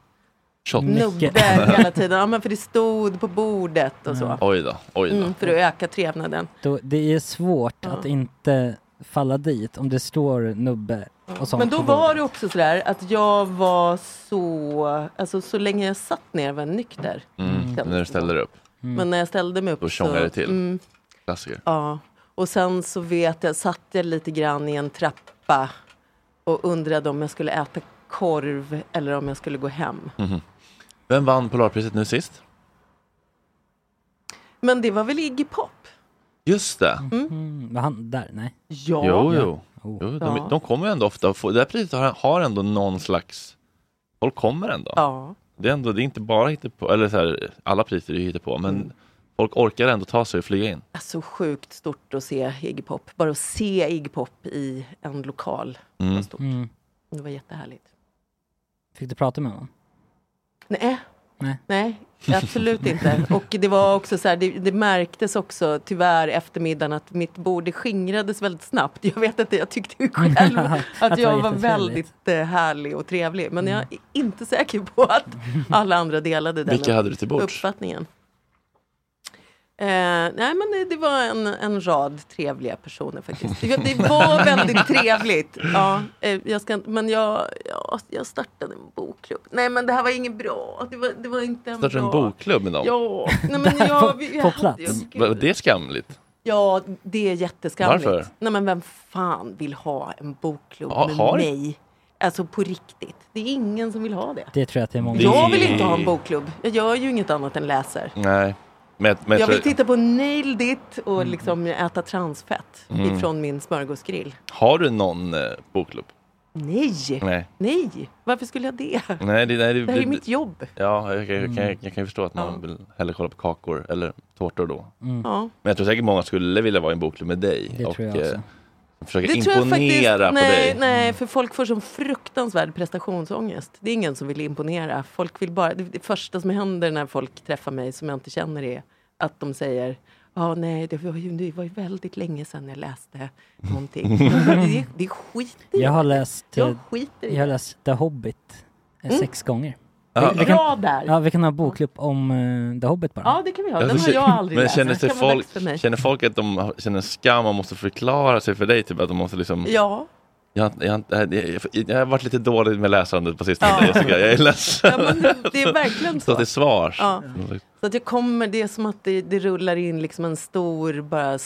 Shot. nubbe hela tiden. [laughs] Ja, men för det stod på bordet och så. Oj då, oj då. Mm, för att öka trevnaden. Då, det är svårt att inte falla dit om det står nubbe Men då var det också sådär att jag var så, alltså så länge jag satt ner var jag nykter. Mm. När du ställer upp. Men när jag ställde mig upp Då så... tjongar det till. Mm, Klassiker. ja. Och sen så vet jag, satt jag lite grann i en trappa och undrade om jag skulle äta korv eller om jag skulle gå hem. Mhm. Vem vann Polarpriset nu sist? Men det var väl Iggy Pop? Just det. Mm. Var han där? Nej. Ja. Jo, jo. Jo de, Ja. de kommer ändå ofta få, det här priset har, har ändå någon slags, folk kommer ändå. Ja. Det är ändå, det är inte bara hittepå, eller så här, alla priser är ju hittepå, men Mm. folk orkar ändå ta sig och flyga in. Så sjukt stort att se Iggy Pop. Bara att se Iggy Pop i en lokal. Mm. var stort. Mm. Det var jättehärligt. Fick du prata med honom? Nej. Nej. Nej, absolut inte. Och det var också så här, det, det märktes också tyvärr eftermiddagen att mitt bord det skingrades väldigt snabbt. Jag vet inte, jag tyckte ju [laughs] själv Att att jag var väldigt eh, härlig och trevlig. Men jag är inte säker på att alla andra delade den Vilka hade du till bords? uppfattningen. Eh, nej men det, det var en, en rad trevliga personer faktiskt. Det, det var väldigt [laughs] trevligt. Ja, eh, jag ska, men jag, ja, jag startade en bokklubb. Nej men det här var inget bra. Det var, det var inte en Startar bra... en bokklubb med dem? Ja, nej, men [laughs] jag, vi, jag hade ju- Var det skamligt? Ja, det är jätteskamligt. Varför? Nej men vem fan vill ha en bokklubb Ha- med har- mig? Alltså på riktigt. Det är ingen som vill ha det. Det tror jag att det är många Jag vill inte ha en bokklubb. Jag gör ju inget annat än läser. Nej. Men, men Jag vill titta på Nailed It och liksom äta transfett Mm. ifrån min smörgåsgrill. Har du någon eh, bokklubb? Nej! Nej. Nej! Varför skulle jag det? Nej, det, nej, Det här är mitt jobb. Ja, jag, kan- jag, kan- Mm. jag kan ju förstå att man vill hellre kolla på kakor eller tårtor då. Mm. Ja. Men jag tror säkert många skulle vilja vara i en bokklubb med dig. Det och tror jag också. eh, försöka Det tror jag imponera faktiskt, på nej, dig. nej, för folk får sån fruktansvärd prestationsångest. Det är ingen som vill imponera. Folk vill bara, det, det första som händer när folk träffar mig som jag inte känner är att de säger Ja, nej, det var, ju, det var ju väldigt länge sedan jag läste någonting. [laughs] det, det är skit i Jag har läst, Jag eh, skiter i jag har läst The Hobbit eh, Mm. sex gånger. Ja. Vi, kan, där. ja, vi kan ha bokklubb om eh, The Hobbit bara. Ja, det kan vi ha. Den har tror- jag aldrig men läst. känner, sig folk, känner folk att de har- känner skam och måste förklara sig för dig? Typ att de måste liksom... Ja. Jag, jag, jag, jag, har varit lite dålig med läsandet på sistone Ja. Jessica, jag är ledsen. Ja, det, är verkligen Stå så. till svars. Ja. Så att jag kommer, det är som att det, det rullar in liksom en stor bara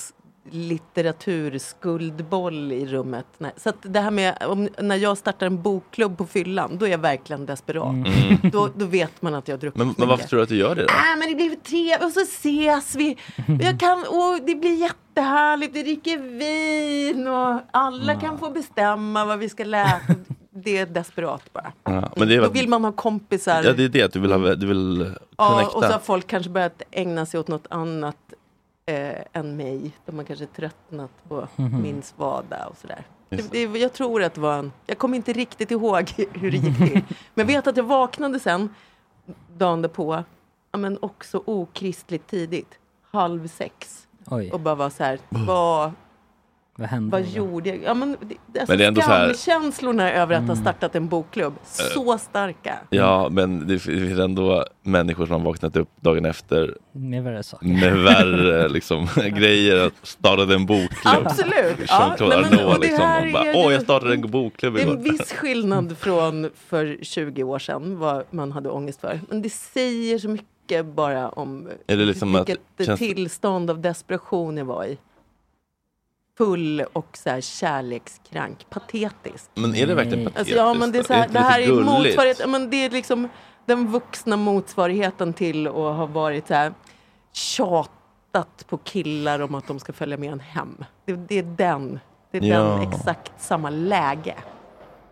litteraturskuldboll i rummet. Nej. Så att det här med, om, när jag startar en bokklubb på fyllan, då är jag verkligen desperat. Mm. Då, då vet man att jag har druckit Men, men varför tror du att du gör det då? Nej men det blir trevligt och så ses vi. Jag [laughs] kan, och det blir jättehärligt, vi dricker vin och alla kan få bestämma vad vi ska läsa. Det är desperat bara. Ja, men det är, Då vill man ha kompisar. ja, det är det, att du vill, ha, du vill Ja, connecta. och så har folk kanske börjat ägna sig åt något annat eh, än mig. De har kanske tröttnat på Mhm. min svada och sådär. Det, det, jag tror att det var en... Jag kommer inte riktigt ihåg [laughs] hur det gick till. [laughs] Men jag vet att jag vaknade sen dagen därpå, men också okristligt tidigt, halv sex. Oj. Och bara var så här, vad, Vad hände? Vad gjorde jag? Ja, men, det, alltså, Men det är ändå så här- Skamkänslorna över att ha Mm. startat en bokklubb, så starka. Ja, men det finns ändå människor som har vaknat upp dagen efter Med värre saker. med värre [laughs] liksom, [laughs] grejer. Att startade en bokklubb. Absolut. Ja, Jean-Claude men- Arnault och det liksom. här Och bara, är Åh, jag startade en bokklubb Det är en [laughs] viss skillnad från för 20 år sedan, vad man hade ångest för. Men det säger så mycket bara om Är det liksom att- vilket känns- tillstånd av desperation jag var i. Full och så här kärlekskrank, patetisk. Men är det verkligen patetiskt? Alltså, ja, men det är så Är här, det det inte här är gulligt? motsvarighet, ja, men det är liksom den vuxna motsvarigheten till att ha varit så här tjatat på killar om att de ska följa med en hem. Det, det är den, det är Ja. den exakt samma läge.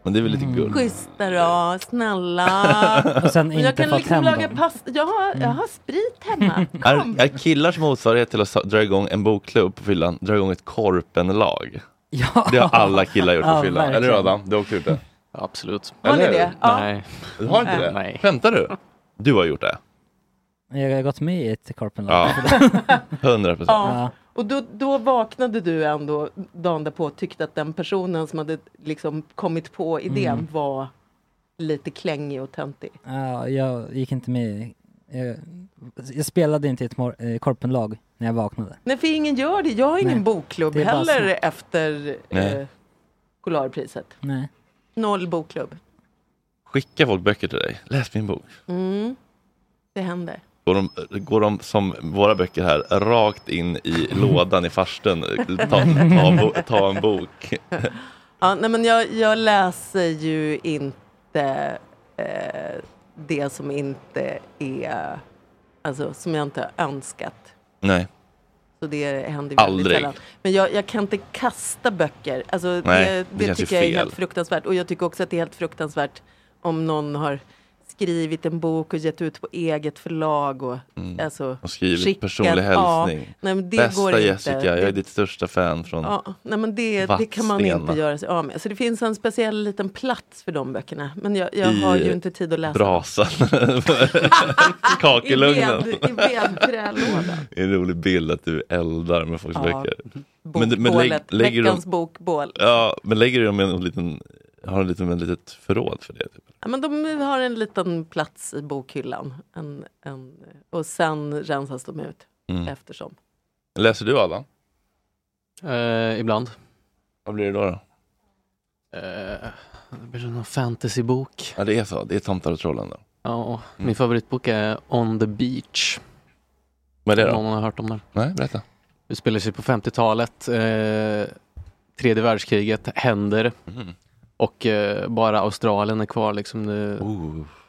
Men det är väl lite gulligt? Schyssta då, snälla. [laughs] Och sen inte jag kan fått liksom hem laga dem. pasta. Jag har, jag har sprit hemma. [laughs] Är, är killars motsvarighet till att sa- dra igång en bokklubb på fyllan, dra igång ett korpenlag? Ja. Det har alla killar gjort på Ja, fyllan. Eller hur verkligen. Adam? Du har också gjort det? Absolut. Har ni Eller hur? det? Ja. Nej. Du har inte det? Nej. Skämtar du? Du har gjort det? Jag har gått med i ett korpenlag. Ja, [laughs] hundra procent. Ja. Och då, då vaknade du ändå dagen därpå och tyckte att den personen som hade liksom kommit på idén Mm. var lite klängig och töntig. Ja, jag gick inte med jag, jag spelade inte i ett mor- eh, korpenlag när jag vaknade. Nej, för ingen gör det. Jag har ingen Nej. bokklubb heller efter eh, Polarpriset. Nej. Noll bokklubb. Skickar folk böcker till dig? Läs min bok. Mm. Det händer. Går de, går de som våra böcker här rakt in i lådan i farstun? Ta, ta, ta en bok. Ja, nej, men jag, jag läser ju inte eh, det som inte är, alltså som jag inte har önskat. Nej. Så det händer Aldrig. sällan. Men jag, jag kan inte kasta böcker. Alltså Nej, det, det det tycker jag är helt fruktansvärt. Och jag tycker också att det är helt fruktansvärt om någon har skrivit en bok och gett ut på eget förlag och alltså, Och skrivit skickat- personlig ja, hälsning. nej, men det Bästa går inte. Jessica, jag är Det- ditt största fan från Ja, nej men det, det kan man inte göra sig av med. Så det finns en speciell liten plats för de böckerna. Men jag, jag har ju inte tid att läsa. brasan. [laughs] I, Kakelugnen. ved, I vedträlådan. En rolig bild att du eldar med folks Ja. böcker. Bokbålet, veckans bokbål. Ja, men lägger du dem i en liten, har du lite, ett litet förråd för det? Typ? Ja, men de har en liten plats i bokhyllan. En, en, och sen rensas de ut Mm. eftersom. Läser du Adam? Eh, ibland. Vad blir det då? då? Eh, det blir någon fantasybok. Ja, det är så. Det är Tomtar och trollen då. Ja, min favoritbok är On the Beach. Vad är det då? Någon har hört om den? Nej, berätta. Det spelar sig på 50-talet. Eh, tredje världskriget händer. Mm. Och eh, bara Australien är kvar. Liksom, det,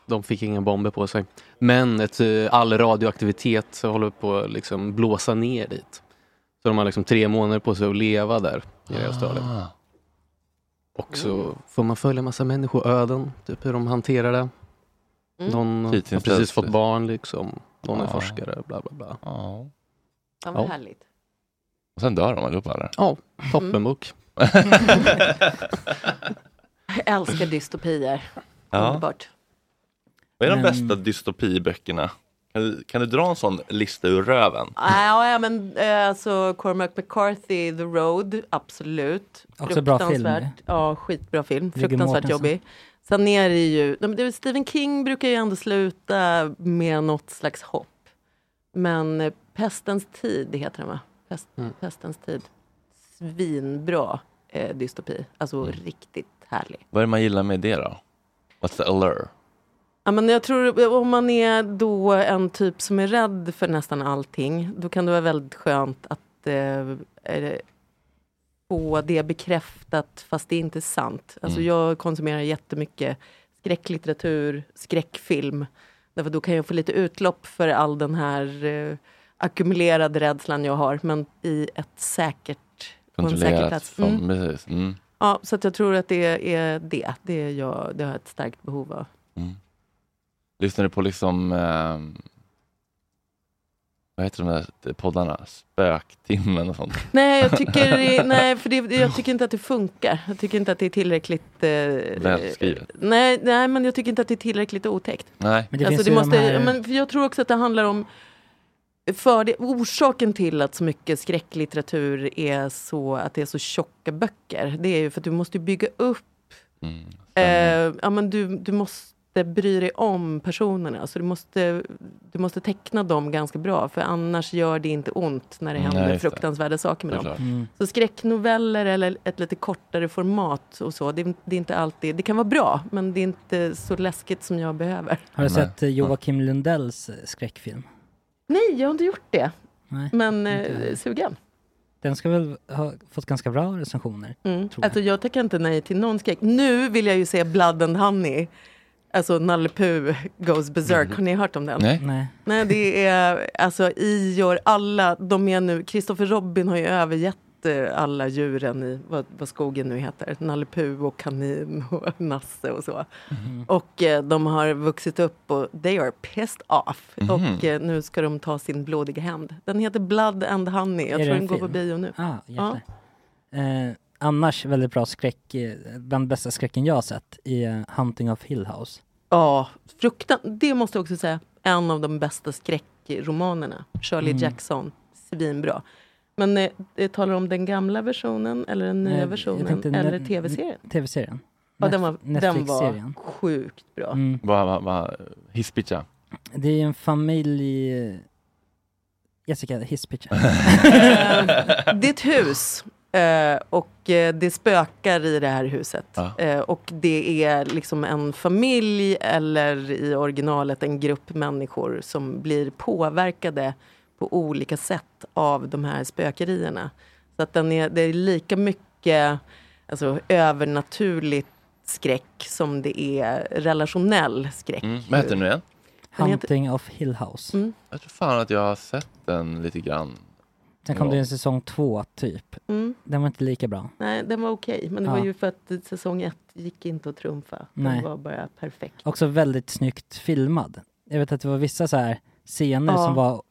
De fick inga bomber på sig. Men ett, eh, all radioaktivitet håller på att liksom blåsa ner dit. Så de har liksom tre månader på sig att leva där i Australien. Ah. Och så får man följa massa människoöden, typ hur de hanterar det. Mm. Någon har precis fått barn liksom. Någon är Ja. forskare, bla bla bla. Ja. Ja, vad Ja. härligt. Och sen dör de allihopa? Ja, toppenbok. [laughs] [laughs] Jag älskar dystopier. Ja. Underbart. Vad är de Men- bästa dystopiböckerna? Kan du, kan du dra en sån lista ur röven? Ja, ja, men eh, alltså Cormac McCarthy, The Road, absolut. Också bra film. Ja, skitbra film. Fruktansvärt jobbig. Sen är det ju, det, Stephen King brukar ju ändå sluta med något slags hopp. Men eh, Pestens tid heter den va? Pest, Mm. Pestens tid. Svinbra eh, dystopi. Alltså Mm. riktigt härlig. Vad är det man gillar med det då? What's the allure? Ja, men jag tror om man är då en typ som är rädd för nästan allting, då kan det vara väldigt skönt att eh, få det bekräftat fast det är inte sant. Alltså Mm. jag konsumerar jättemycket skräcklitteratur, skräckfilm. Därför då kan jag få lite utlopp för all den här eh, ackumulerade rädslan jag har, men i ett säkert, på en säker Kontrollerat. plats. Mm. precis. Mm. Ja, så att jag tror att det är det. Det, är jag, det har jag ett starkt behov av. Lyssnar du på liksom ehm, vad heter de där poddarna? Spöktimmen och sånt? Nej, jag tycker, [laughs] nej, för det, jag tycker inte att det funkar. Jag tycker inte att det är tillräckligt... Eh, Välskrivet. nej, nej, men jag tycker inte att det är tillräckligt otäckt. Nej. Men det alltså, finns det måste, de här- men för jag tror också att det handlar om för det, orsaken till att så mycket skräcklitteratur är så att det är så tjocka böcker, det är ju för att du måste bygga upp eh, ja, men du, du måste bry dig om personerna. Så du måste, du måste teckna dem ganska bra för annars gör det inte ont när det Mm, händer nej, fruktansvärda saker med dem. Mm. Så skräcknoveller eller ett lite kortare format och så, det, är- det är inte alltid, det kan vara bra men det är inte så läskigt som jag behöver. Har du sett eh, Joakim Lundells skräckfilm? Nej, jag har inte gjort det. Nej, men eh, sugen. Den ska väl ha fått ganska bra recensioner? Mm. tror jag. Alltså jag tackar inte nej till någon skräck. Nu vill jag ju se Blood and Honey. Alltså Nalle Puh goes berserk. Har ni hört om den? Nej. Nej. Nej, det är alltså Ior, alla, de är nu, Christopher Robin har ju övergett eh, alla djuren i vad, vad skogen nu heter. Nalle och kanin och [laughs] Nasse och så. Och eh, de har vuxit upp och they are pissed off. Mhm. Och eh, nu ska de ta sin blodiga hämnd. Den heter Blood and Honey. Jag Är tror en den går på film? bio nu. Ah, jäklar. Eh, annars väldigt bra skräck, eh, bland bästa skräcken jag har sett i eh, Hunting of Hill House. Ja, fruktan. Det måste jag också säga. En av de bästa skräckromanerna. Shirley Mm. Jackson. Svinbra. Men eh, det talar om den gamla versionen eller den nya Eh, jag versionen tänkte eller tv-serien? Tv-serien. Ja, den var, den var sjukt bra. Mm. Vad, vad, vad, hisspitcha? Det är en familj... eh, Jessica, hisspitcha. [laughs] Eh, det är ett hus. eh, och eh, det spökar i det här huset. Ja. Eh, och det är liksom en familj eller i originalet en grupp människor som blir påverkade på olika sätt av de här spökerierna. Så att den är, det är lika mycket alltså, övernaturligt skräck som det är relationell skräck. Mm. Vad heter den nu igen? Hunting of Hill House. Mm. Jag tror fan att jag har sett den lite grann. Sen kom Ja. det en säsong två, typ. Mm. Den var inte lika bra. Nej, den var okej. Men det Ja. var ju för att säsong ett gick inte att trumfa. Den Nej. var bara perfekt. Också väldigt snyggt filmad. Jag vet att det var vissa så här scener Ja. som var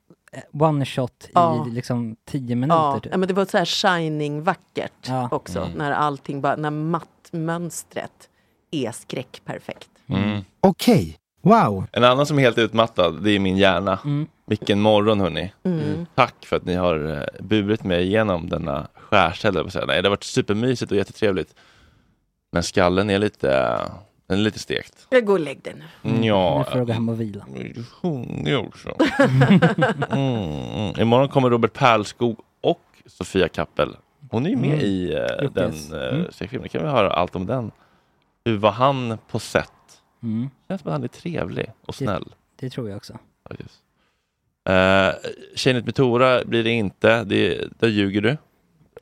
one shot i Ja. liksom tio minuter. Ja, typ. ja, men det var så här shining-vackert Ja. också. Mm. När allting bara, när mattmönstret är skräckperfekt. Mm. Okej, wow. En annan som är helt utmattad, det är min hjärna. Mm. Vilken morgon hörni. Mm. Tack för att ni har eh, burit mig igenom denna skärseld. höll jag på att säga. Nej, Det har varit supermysigt och jättetrevligt. Men skallen är lite, eh, den är lite stekt. Jag går och lägg dig nu. Mm, Ja, Nu får du gå hem och vila. jag är hungrig också. Mm. Imorgon kommer Robert Perlskog och Sofia Kappel. Hon är ju med Mm. i uh, den uh, Mm. filmen. kan vi höra allt om den. Hur var han på set? Mm. Känns som att han är trevlig och snäll. Det tror jag också. faktiskt. Uh, Tjejnytt med Tora blir det inte. Det, där ljuger du.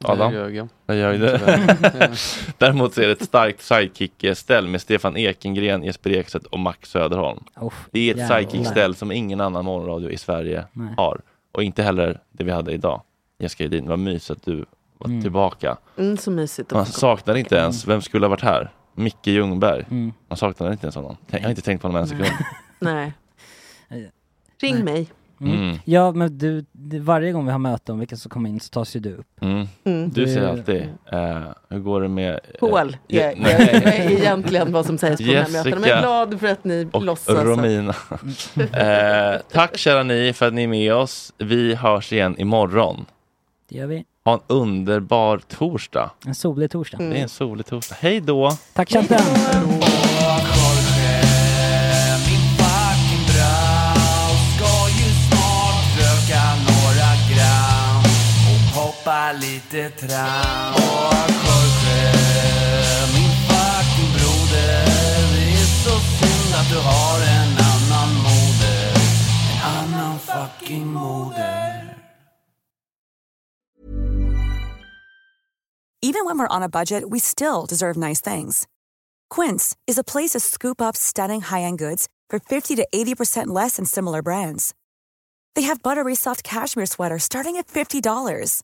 Adam? Där ljög jag. Där ljög. [laughs] Däremot så är det ett starkt sidekick-ställ med Stefan Ekengren, Jesper Ekstedt och Max Söderholm. Oh, det är ett sidekick-ställ som ingen annan morgonradio i Sverige Nej. har. Och inte heller det vi hade idag. Jessica Edin, vad mysigt att du var Mm. tillbaka. Mm, så mysigt. Man saknar inte ens, vem skulle ha varit här? Micke Ljungberg. Mm. Man saknar inte ens honom. Jag har inte tänkt på honom en sekund. Nej. Ring Nej. mig. Mm. Mm. Ja, men du, det- varje gång vi har möte om vilka som kommer in så tas ju du upp. Mm. Mm. Du säger Det- alltid, eh, hur går det med... eh, Paul Je- är, nej. är, är egentligen vad som sägs på de här mötena. Men jag är glad för att ni och låtsas. att- Romina. [laughs] eh, tack kära ni för att ni är med oss. Vi hörs igen imorgon. Det gör vi. Ha en underbar torsdag. En solig torsdag. Mm. Det är en solig torsdag. Hej då! Tack chatten! Och hoppa lite tram. Åh Jorge, min fucking broder. Det är så synd att du har en annan moder. En annan fucking moder. Even when we're on a budget, we still deserve nice things. Quince is a place to scoop up stunning high-end goods for 50 to 80% less than similar brands. They have buttery soft cashmere sweaters starting at $50,